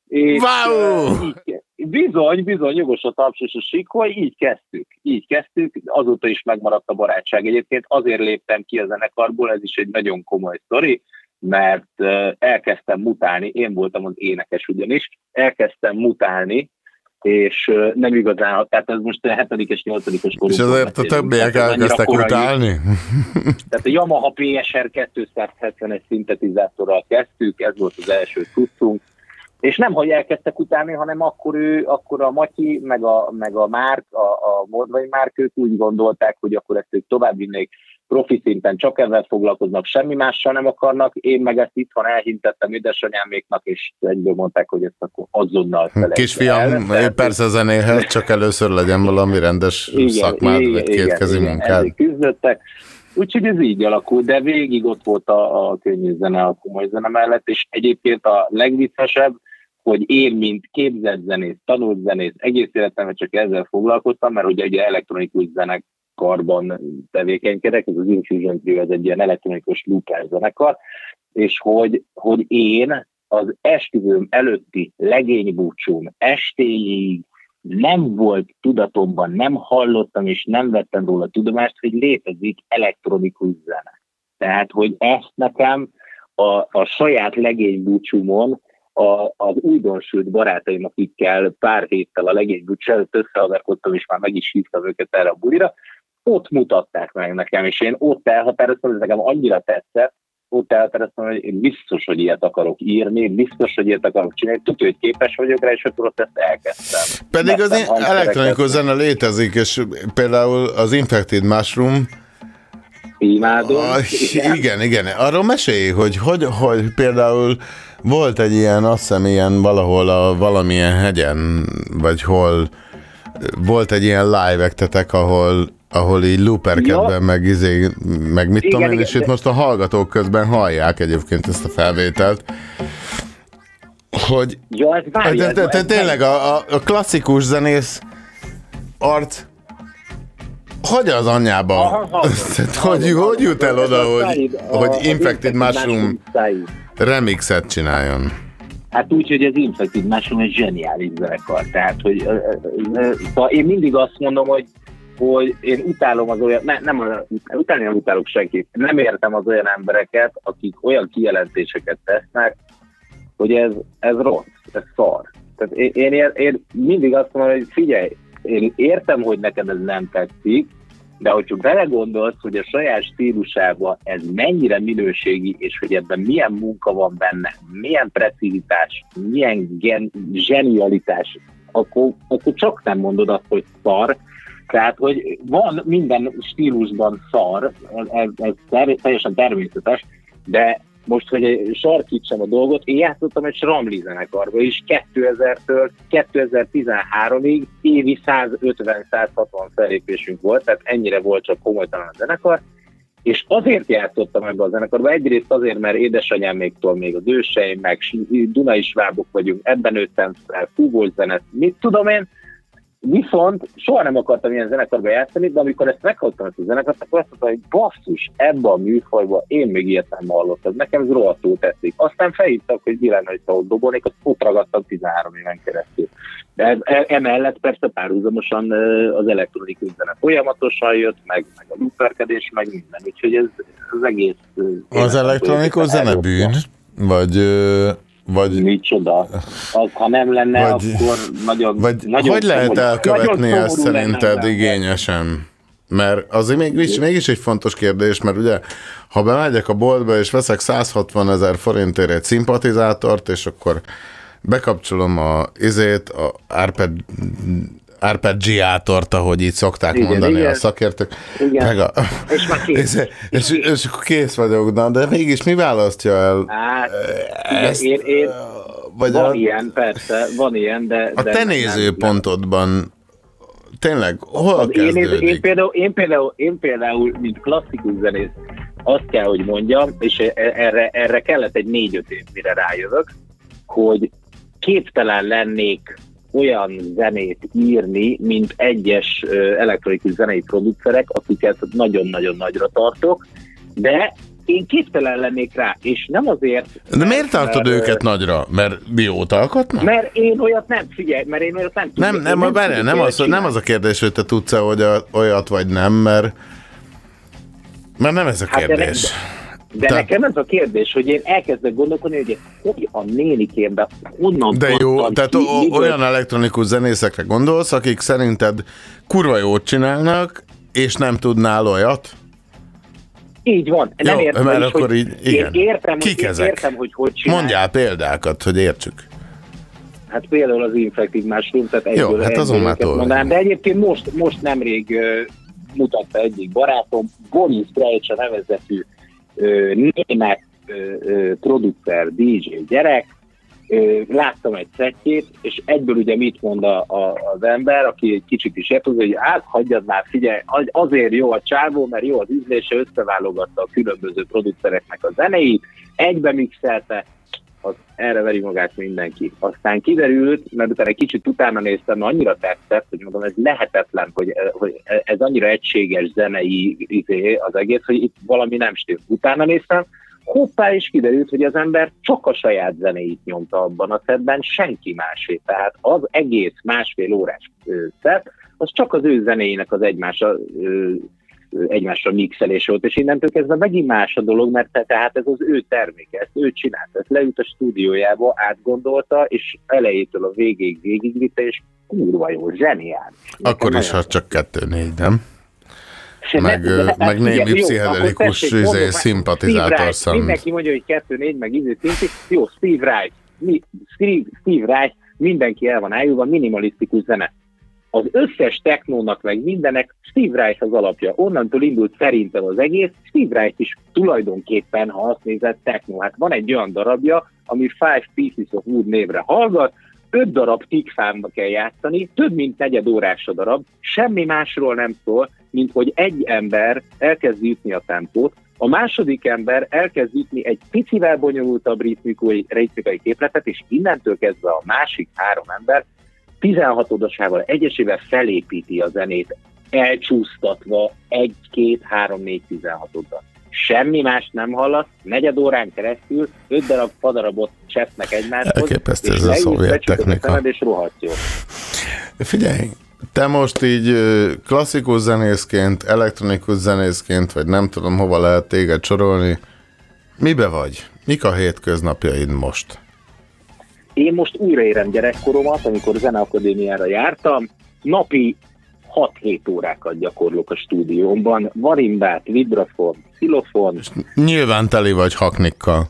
és Wow! így, bizony, bizony, jogos a taps és a sikoly, így kezdtük. Így kezdtük, azóta is megmaradt a barátság. Egyébként azért léptem ki a zenekarból, ez is egy nagyon komoly sztori, mert elkezdtem mutálni, én voltam az énekes ugyanis, elkezdtem mutálni, és nem igazán, tehát ez most a 7. és 8. és korunkról azért a többiek elkezdtek utálni? Tehát a Yamaha PSR 270-es szintetizátorral kezdtük, ez volt az első tudtunk, és nem, hogy elkezdtek utálni, hanem akkor ő, akkor a Matyi, meg a, meg a Márk, a, a Mordvai Márk, ők úgy gondolták, hogy akkor ezt ők tovább vinnék profi szinten, csak ezzel foglalkoznak, semmi mással nem akarnak, én meg ezt itthon elhintettem édesanyáméknak, és egyből mondták, hogy ezt akkor azonnal felejtsd Kisfiam, el. én persze zenéhez, csak először legyen valami rendes szakmád, vagy kétkezi igen, munkád. ezért küzdöttek. Úgyhogy ez így alakult, de végig ott volt a, a könnyű zene, a komoly zene mellett, és egyébként a legviccesebb, hogy én, mint képzett zenész, tanult zenész, egész életemben csak ezzel foglalkoztam, mert ugye egy elektronikus zenekarban tevékenykedek, ez az Infusion Trio, ez egy ilyen elektronikus looper zenekar, és hogy, hogy én az esküvőm előtti legénybúcsún estéig nem volt tudatomban, nem hallottam és nem vettem róla tudomást, hogy létezik elektronikus zene. Tehát, hogy ezt nekem a, a saját legénybúcsúmon a, az újdonsült barátaim, akikkel pár héttel a legénybúcsú előtt összehaverkodtam, és már meg is hívtam őket erre a bulira, ott mutatták meg nekem, és én ott elhatároztam, ez nekem annyira tetszett, ott eltereztem, hogy én biztos, hogy ilyet akarok írni, biztos, hogy ilyet akarok csinálni, tudja, hogy képes vagyok rá, és akkor ott ezt elkezdtem. Pedig az in- hangszereket. elektronikus zene létezik, és például az Infected Mushroom, Imádom. igen. igen, igen. Arról mesélj, hogy, hogy, hogy például volt egy ilyen, azt hiszem ilyen valahol a valamilyen hegyen, vagy hol volt egy ilyen live ektetek, ahol, ahol így looperkedben, meg, izé, meg mit Igen, tudom én, igen, és itt de- most a hallgatók közben hallják egyébként ezt a felvételt, hogy Ja, ez várj, de, de, de tényleg a, a, a klasszikus zenész arc hogy az anyába? Aha, hallom. Hogy, hogy jut el oda, hogy, hogy Infected Mushroom remixet csináljon? Hát úgy, hogy az Infected Mushroom egy zseniális zenekar. Tehát, hogy szóval én mindig azt mondom, hogy hogy én utálom az olyan, ne, nem, utálni nem utálok senkit, nem értem az olyan embereket, akik olyan kijelentéseket tesznek, hogy ez, ez rossz, ez szar. Tehát én, én, én mindig azt mondom, hogy figyelj, én értem, hogy neked ez nem tetszik, de hogyha belegondolsz, hogy a saját stílusában ez mennyire minőségi, és hogy ebben milyen munka van benne, milyen precizitás, milyen gen, zsenialitás, akkor, akkor csak nem mondod azt, hogy szar. Tehát, hogy van minden stílusban szar, ez, ez teljesen természetes, de most, hogy sarkítsam a dolgot, én játszottam egy Sramli zenekarba is 2000-től 2013-ig évi 150-160 fellépésünk volt, tehát ennyire volt csak komolytalan a zenekar, és azért játszottam ebbe a zenekarba, egyrészt azért, mert édesanyáméktól még az őseim, meg Dunai svábok vagyunk, ebben nőttem fel, fúvós zenet, mit tudom én, Viszont soha nem akartam ilyen zenekarba játszani, de amikor ezt meghallottam ezt a zenekart, akkor azt mondtam, hogy basszus, ebbe a műfajba én még ilyet nem hallottam. Nekem ez rohadtul tetszik. Aztán felhívtak, hogy mi lenne, hogy ott dobolnék, azt ott ragadtam 13 éven keresztül. De e- emellett persze párhuzamosan az elektronikus zene folyamatosan jött, meg, meg a looperkedés, meg minden. Úgyhogy ez az egész... Az elektronikus zene bűn? Vagy, vagy... Micsoda? Az, ha nem lenne, Vagy- akkor nagyon... Vagy nagyon hogy lehet elkövetni ezt lenne szerinted benne. igényesen? Mert azért mégis, mégis egy fontos kérdés, mert ugye, ha bemegyek a boltba és veszek 160 ezer forintért egy szimpatizátort, és akkor bekapcsolom a izét, a Arped, arpeggiátort, ahogy így szokták Igen, mondani igen. a szakértők. Igen. Meg a, És már kész. és, és, és, kész vagyok, na, de mégis mi választja el? Hát, Ezt- én, én, vagy van a- ilyen, persze, van ilyen, de... A de te nem- nézőpontodban tényleg hol Az én, néző, kezdődik? én, például, én, például, én például, mint klasszikus zenész, azt kell, hogy mondjam, és erre, erre kellett egy négy-öt év, mire rájövök, hogy képtelen lennék olyan zenét írni, mint egyes elektronikus zenei producerek, akiket nagyon-nagyon nagyra tartok, de én képtelen lennék rá, és nem azért... De miért tartod mert, őket nagyra? Mert biót alkotnak? Mert én olyat nem, figyelj, mert én olyat nem Nem, tudok- nem, én nem, tudok nem, az, nem az a kérdés, hogy te tudsz-e olyat vagy nem, mert, mert nem ez a Hát de Te- nekem ez a kérdés, hogy én elkezdek gondolkodni, hogy hogy a nénikémben honnan De jó, tehát ki, o- olyan elektronikus zenészekre gondolsz, akik szerinted kurva jót csinálnak, és nem tudnál olyat? Így van. Nem Jó, értem, mert is, akkor hogy így, igen. Én értem, Kik hogy, ezek? értem, hogy hogy csinál. Mondjál példákat, hogy értsük. Hát például az Infected Mushroom, tehát Jó, egyből, hát azon már mondanám. De egyébként most, most nemrég ö, mutatta egyik barátom, Boris Brejcsa nevezetű német producer, DJ gyerek, láttam egy szettjét, és egyből ugye mit mond a, a, az ember, aki egy kicsit is ért, hogy hát hagyjad már, figyelj, az- azért jó a csávó, mert jó az ízlése, összeválogatta a különböző producereknek a zenéit, egybe mixelte, az erre veri magát mindenki. Aztán kiderült, mert utána egy kicsit utána néztem, mert annyira tetszett, hogy mondom, ez lehetetlen, hogy, hogy ez annyira egységes zenei izé az egész, hogy itt valami nem stimmel. Utána néztem, hoppá, és kiderült, hogy az ember csak a saját zenéit nyomta abban a szedben, senki másé. Tehát az egész másfél órás ö, szett, az csak az ő zenéinek az egymásra, egymásra mixelés volt, és innentől kezdve megint más a dolog, mert te, tehát ez az ő terméke, ezt ő csinálta, ezt leült a stúdiójába, átgondolta, és elejétől a végéig végigvitte, és kurva jó, zseniális. Akkor is, ha csak kettő-négy, nem? meg, de- meg némi pszichedelikus izé, szimpatizátor szám. Mindenki mondja, hogy kettő, négy, meg izé. Jó, Steve Reich. Mi, Steve, Steve Reich, mindenki el van ájulva, minimalisztikus zene. Az összes technónak, meg mindenek Steve Reich az alapja. Onnantól indult szerintem az egész. Steve Reich is tulajdonképpen, ha azt nézed, technó. Hát van egy olyan darabja, ami Five Pieces of Wood névre hallgat, öt darab tikfámba kell játszani, több mint negyed órás a darab, semmi másról nem szól, mint hogy egy ember elkezd ütni a tempót, a második ember elkezd ütni egy picivel bonyolultabb ritmikai, ritmikai képletet, és innentől kezdve a másik három ember 16-odosával, egyesével felépíti a zenét, elcsúsztatva egy, két, három, négy, 16-oddal. Semmi más nem hallasz, negyed órán keresztül öt darab fadarabot csesznek egymáshoz, Elképesztő ez a szovjet technika. és rohadt jó. Figyelj, te most így klasszikus zenészként, elektronikus zenészként, vagy nem tudom, hova lehet téged sorolni, mibe vagy? Mik a hétköznapjaid most? Én most újraérem gyerekkoromat, amikor zeneakadémiára jártam, napi 6-7 órákat gyakorlok a stúdiómban, varimbát, vibrafon, xilofon, Nyilván teli vagy haknikkal.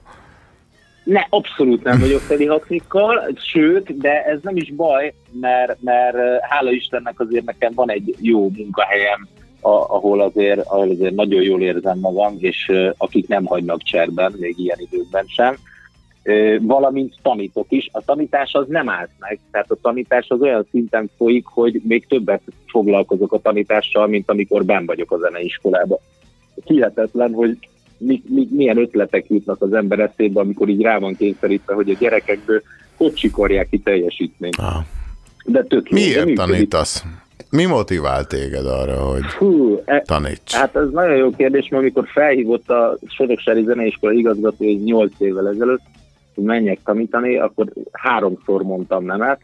Ne, abszolút nem vagyok teli haknikkal, sőt, de ez nem is baj, mert, mert eh, hála Istennek azért nekem van egy jó munkahelyem, ahol, azért, ahol azért nagyon jól érzem magam, és eh, akik nem hagynak cserben, még ilyen időkben sem. Valamint tanítok is. A tanítás az nem állt meg, tehát a tanítás az olyan szinten folyik, hogy még többet foglalkozok a tanítással, mint amikor ben vagyok a zeneiskolába. Hihetetlen, hogy mi, mi, milyen ötletek jutnak az ember eszébe, amikor így rá van kényszerítve, hogy a gyerekekből hogy csikorják ki teljesítményt. Ah. De tök jó, de Miért működik. tanítasz? Mi motivál téged arra, hogy Hú, e, taníts? Hát ez nagyon jó kérdés, mert amikor felhívott a Soroksári Zeneiskola igazgató egy 8 évvel ezelőtt, hogy menjek tanítani, akkor háromszor mondtam nemet,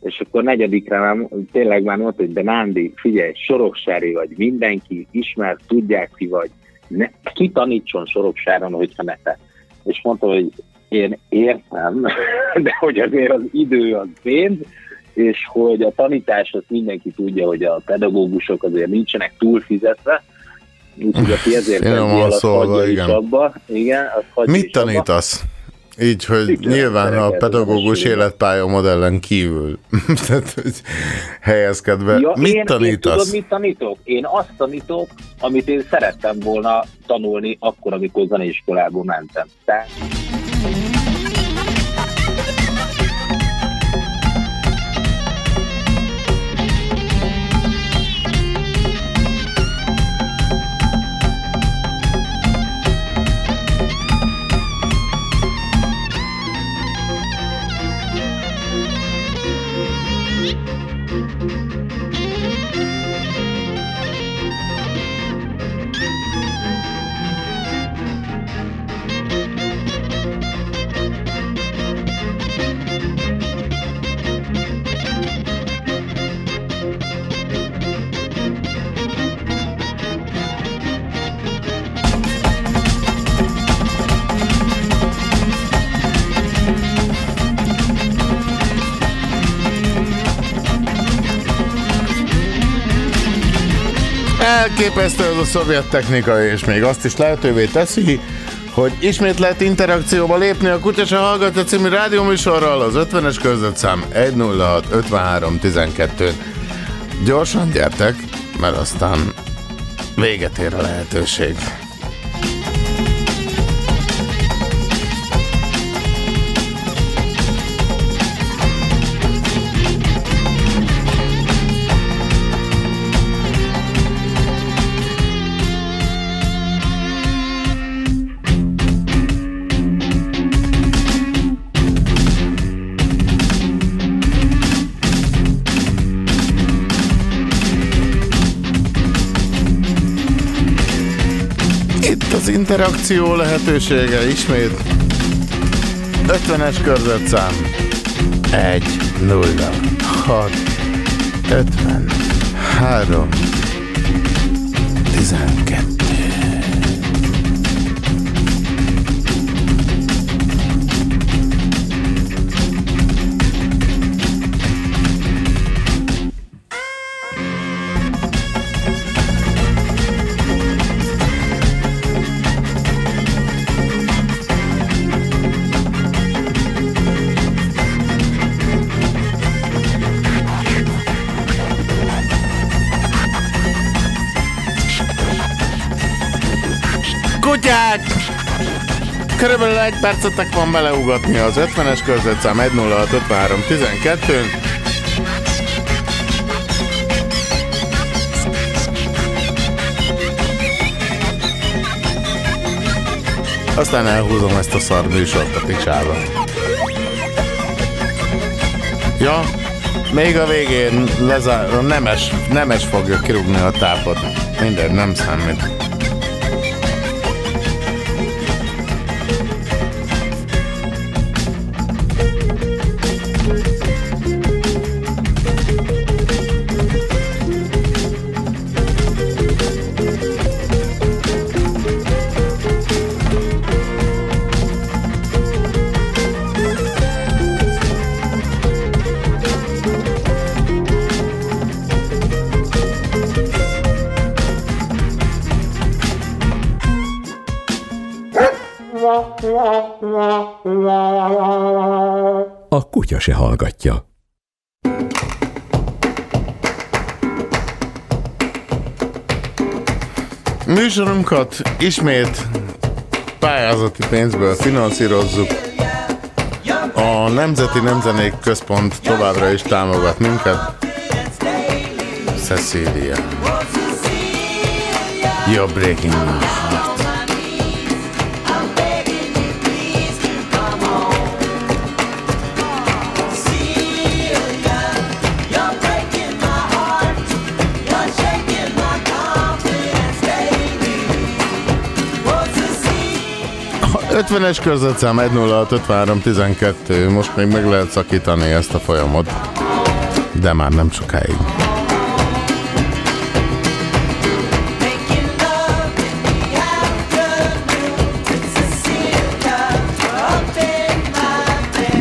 és akkor negyedikre nem, tényleg már mondta, hogy de Nándi, figyelj, Soroksári vagy, mindenki ismer, tudják ki vagy, ne, ki tanítson Soroksáron, hogyha ne te. És mondta, hogy én értem, de hogy azért az idő az pénz, és hogy a tanítás azt mindenki tudja, hogy a pedagógusok azért nincsenek túlfizetve, úgyhogy aki ezért Finoman szólva, igen. abba. Igen, hagyja Mit is abba. Így, hogy Igen, nyilván a pedagógus életpálya modellen kívül tehát, hogy helyezkedve. Ja, mit én, én tanítasz? tudod, mit tanítok? Én azt tanítok, amit én szerettem volna tanulni akkor, amikor zeneiskolába mentem. Tehát Elképesztő ez a szovjet technika, és még azt is lehetővé teszi, hogy ismét lehet interakcióba lépni a Kutya se hallgatja című rádióműsorral az 50-es körzetszám 106 53 12 Gyorsan gyertek, mert aztán véget ér a lehetőség. Interakció lehetősége ismét. 50-es körzetszám. 1, 0, 6, 50, 3, 12. egy percetek van beleugatni az 50-es körzetszám 10653 12 Aztán elhúzom ezt a szar műsort a picsába. Ja, még a végén lezár, nemes, nemes fogja kirúgni a tápot. Mindegy, nem számít. Se hallgatja. Műsorunkat ismét pályázati pénzből finanszírozzuk. A Nemzeti Nemzenék Központ továbbra is támogat minket. Cecilia. You're breaking heart. 50-es körzetszám 10653 12. Most még meg lehet szakítani ezt a folyamot. De már nem sokáig.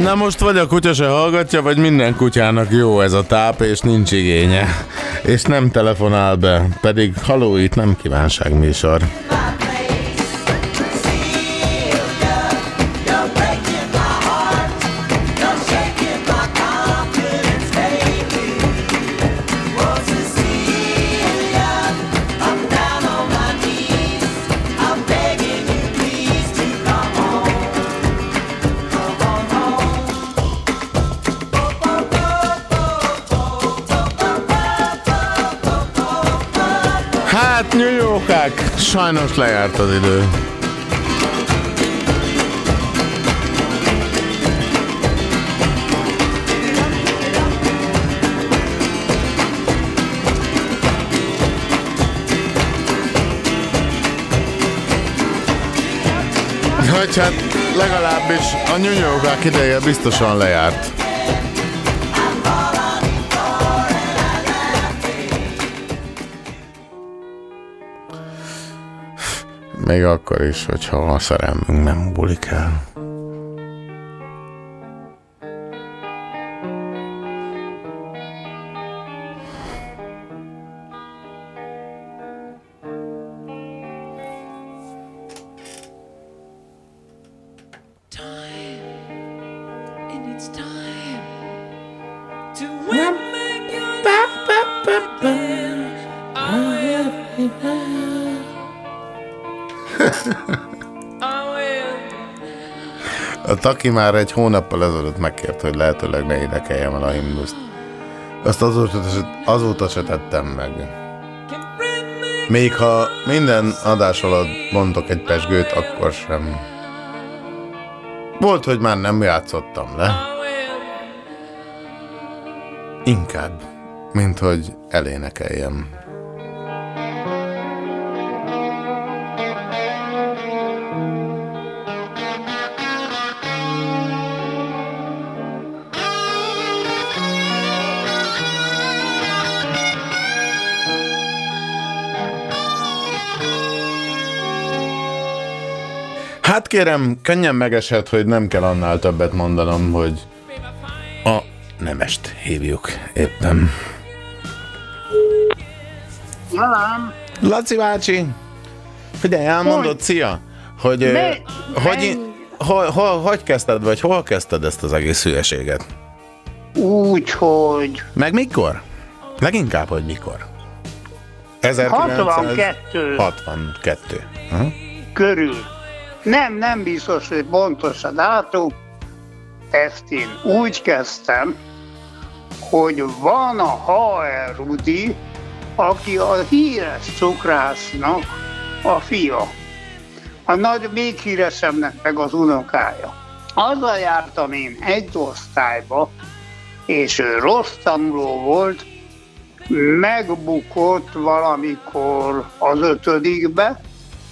Na most vagy a kutya se hallgatja, vagy minden kutyának jó ez a táp, és nincs igénye. És nem telefonál be, pedig haló, itt nem kívánságműsor. Hát, sajnos lejárt az idő. Hogy hát legalábbis a nyújjókák ideje biztosan lejárt. Még akkor is, hogyha a szerelmünk nem bulik el. A Taki már egy hónappal ezelőtt megkért, hogy lehetőleg ne énekeljem el a himnuszt. Azt azóta, azóta se tettem meg. Még ha minden adás alatt mondok egy pesgőt, akkor sem. Volt, hogy már nem játszottam le. Inkább, mint hogy elénekeljem. Hát kérem, könnyen megesett, hogy nem kell annál többet mondanom, hogy a nemest hívjuk éppen. Velem. Laci bácsi, figyelj, elmondod, szia, hogy, Ne- hogy, i- hol, hol, hogy kezdted, vagy hol kezdted ezt az egész hülyeséget? Úgy, hogy Meg mikor? Leginkább, hogy mikor? 1962. 62. 62. Aha. körül. Nem, nem biztos, hogy pontos a dátum. Ezt én úgy kezdtem, hogy van a HR Rudi, aki a híres cukrásznak a fia. A nagy, még híresebbnek meg az unokája. Azzal jártam én egy osztályba, és ő rossz tanuló volt, megbukott valamikor az ötödikbe,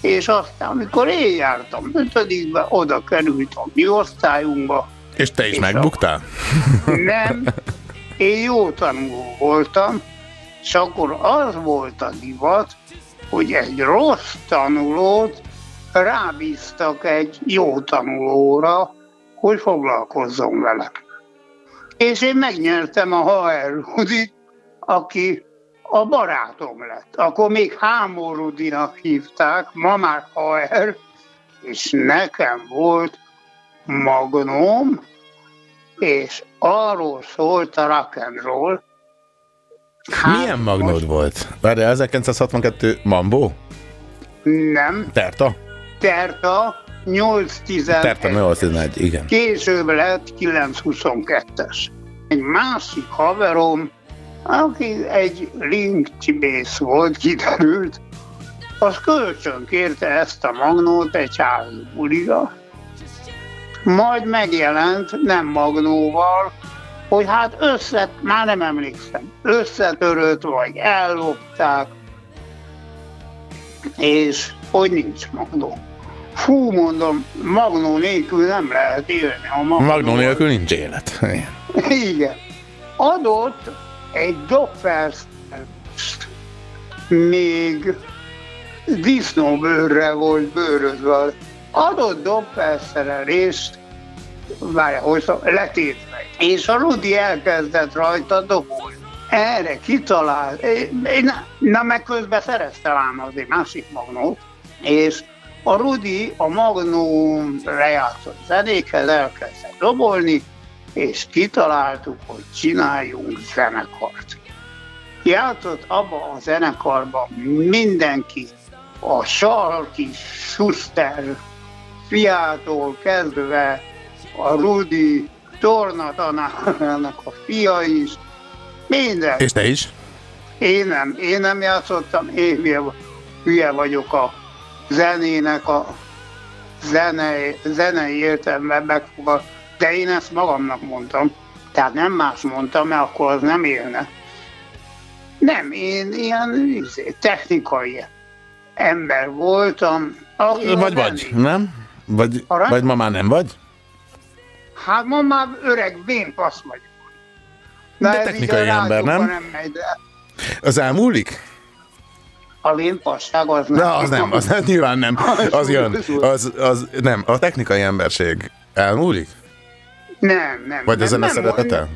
és aztán, amikor én jártam ötödikbe, oda került a mi osztályunkba. És te is És megbuktál? Nem, én jó tanuló voltam, és akkor az volt a divat, hogy egy rossz tanulót rábíztak egy jó tanulóra, hogy foglalkozzon vele. És én megnyertem a HR Rudit, aki a barátom lett. Akkor még Hámó Rudinak hívták, ma már HR, és nekem volt magnóm, és arról szólt a rock and roll, Milyen magnód volt? Várj, 1962 Mambo? nem, Terta? Terta 811. Terta 811, igen. Később lett 922-es. Egy másik haverom, aki egy link csibész volt, kiderült, az kölcsön kérte ezt a magnót egy házi buliga. Majd megjelent, nem magnóval, hogy hát össze, már nem emlékszem, összetörött, vagy ellopták, és hogy nincs magnó. Fú, mondom, magnó nélkül nem lehet élni. A magnó, Magnó nélkül nincs élet. Igen. Adott egy Doppers még disznóbőrre volt bőrözve. Adott Doppelszerelést, várja, hogy letétve. És a Rudi elkezdett rajta dobolni. Erre kitalált, én- na meg közben szereztem ám az egy másik magnót, és a Rudi a magnó lejátszott zenékhez elkezdett dobolni, és kitaláltuk, hogy csináljunk zenekart. Játszott abba a zenekarban mindenki, a Sarki, Schuster, fiától kezdve a Rudi, Torna tanárának a fia is, minden. És te is? Én nem, én nem játszottam, én hülye, hülye vagyok a zenének a zenei, zenei értelemben megfogad, de én ezt magamnak mondtam. Tehát nem más mondtam, mert akkor az nem élne. Nem, én ilyen izé, technikai ember voltam. Vagy vagy, nem? Vagy, Arany? vagy ma már nem vagy? Hát ma már öreg vénpasz vagyok. De így technikai ember, nem? nem megy, de Az elmúlik? a vénpasság az nem. De az nem, az nem, nyilván nem. Az jön. Az, az nem. A technikai emberség elmúlik? Nem, nem. Vagy a nem, zene nem, szeretete?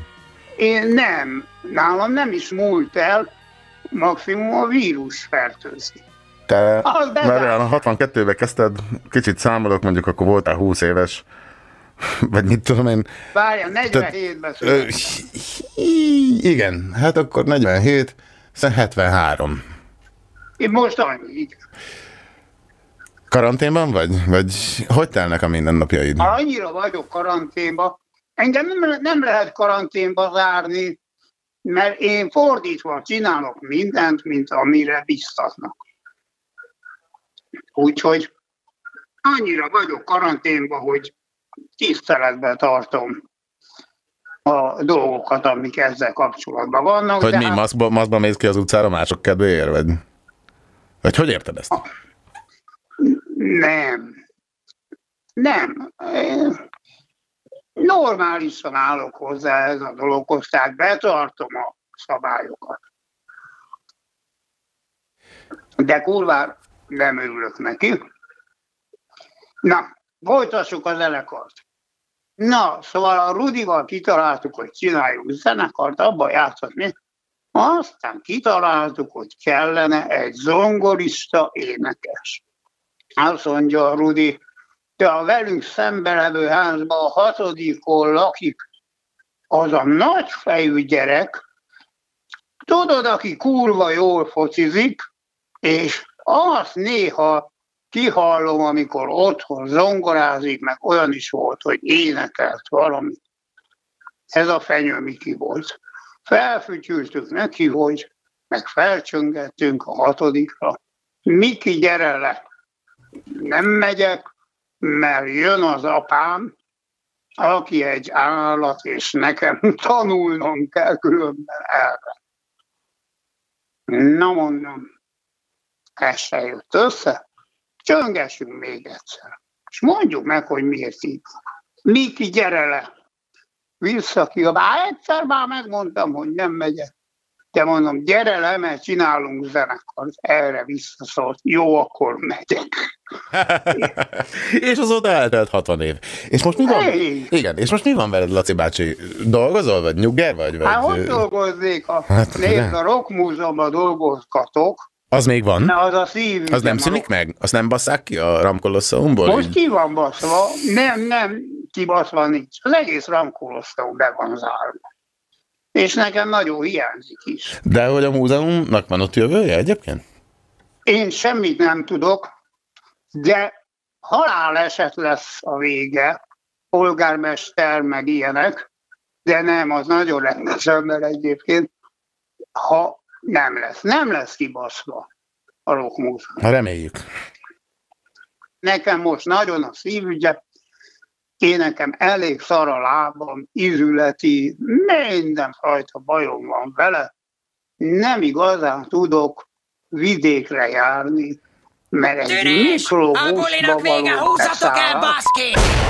Én nem. Nálam nem is múlt el, maximum a vírus fertőzni. Te, Az de- várjál, a 62-ben kezdted, kicsit számolok, mondjuk akkor voltál 20 éves, vagy mit tudom én. Várja, 47-ben Ö, születtem. igen, hát akkor 47, szóval 73. Én most annyi. igen. Karanténban vagy? Vagy hogy telnek a mindennapjaid? Annyira vagyok karanténba. Engem nem, nem lehet karanténba zárni, mert én fordítva csinálok mindent, mint amire biztatnak. Úgyhogy annyira vagyok karanténba, hogy tiszteletben tartom a dolgokat, amik ezzel kapcsolatban vannak. Hogy mi, hát- maszkba, maszkba mész ki az utcára mások kedvéért, vagy? Vagy hogy érted ezt? Nem. Nem. Én Normálisan állok hozzá ez a dologhoz, tehát betartom a szabályokat. De kurvár nem örülök neki. Na, folytassuk a zenekart. Na, szóval a Rudival kitaláltuk, hogy csináljuk zenekart, abba játszatni. Aztán kitaláltuk, hogy kellene egy zongorista énekes. Azt mondja a Rudi, te a velünk szembe levő házban a hatodikon lakik az a nagy fejű gyerek, tudod, aki kurva jól focizik, és azt néha kihallom, amikor otthon zongorázik, meg olyan is volt, hogy énekelt valamit. Ez a fenyő Miki volt. Felfütyültük neki, hogy meg felcsöngettünk a hatodikra. Miki, gyere le! Nem megyek, mert jön az apám, aki egy állat, és nekem tanulnom kell különben erre. Na mondom, ez se jött össze, csöngessünk még egyszer. És mondjuk meg, hogy miért így. Miki, gyere le! Visszakiabál, egyszer már megmondtam, hogy nem megyek. De mondom, gyere le, mert csinálunk zenekart. Erre visszaszólt. Jó, akkor megyek. és azóta eltelt 60 év. És most mi van? Hey. Igen, és most mi van veled, Laci bácsi? Dolgozol, vagy nyugger vagy? vagy Hát hogy dolgoznék? A, Hát, nézd, a Rock Múzeumban dolgozgatok, Az még van? Na, az a szívügyem. Az nem szűnik meg? Azt nem basszák ki a Ramkolosseumból? Most ki van baszva? Nem, nem, kibaszva nincs. Az egész Ramkoloszteum be van zárva. És nekem nagyon hiányzik is. De hogy a múzeumnak van ott jövője egyébként? Én semmit nem tudok, de haláleset lesz a vége, polgármester, meg ilyenek, de nem, az nagyon rendes ember egyébként, ha nem lesz. Nem lesz kibaszva a rockmúzeum. Reméljük. Nekem most nagyon a szívügye, én nekem elég szar a lábam, izületi, mindenfajta bajom van vele. Nem igazán tudok vidékre járni, mert egy Tűnés! mikrobuszba való baszki!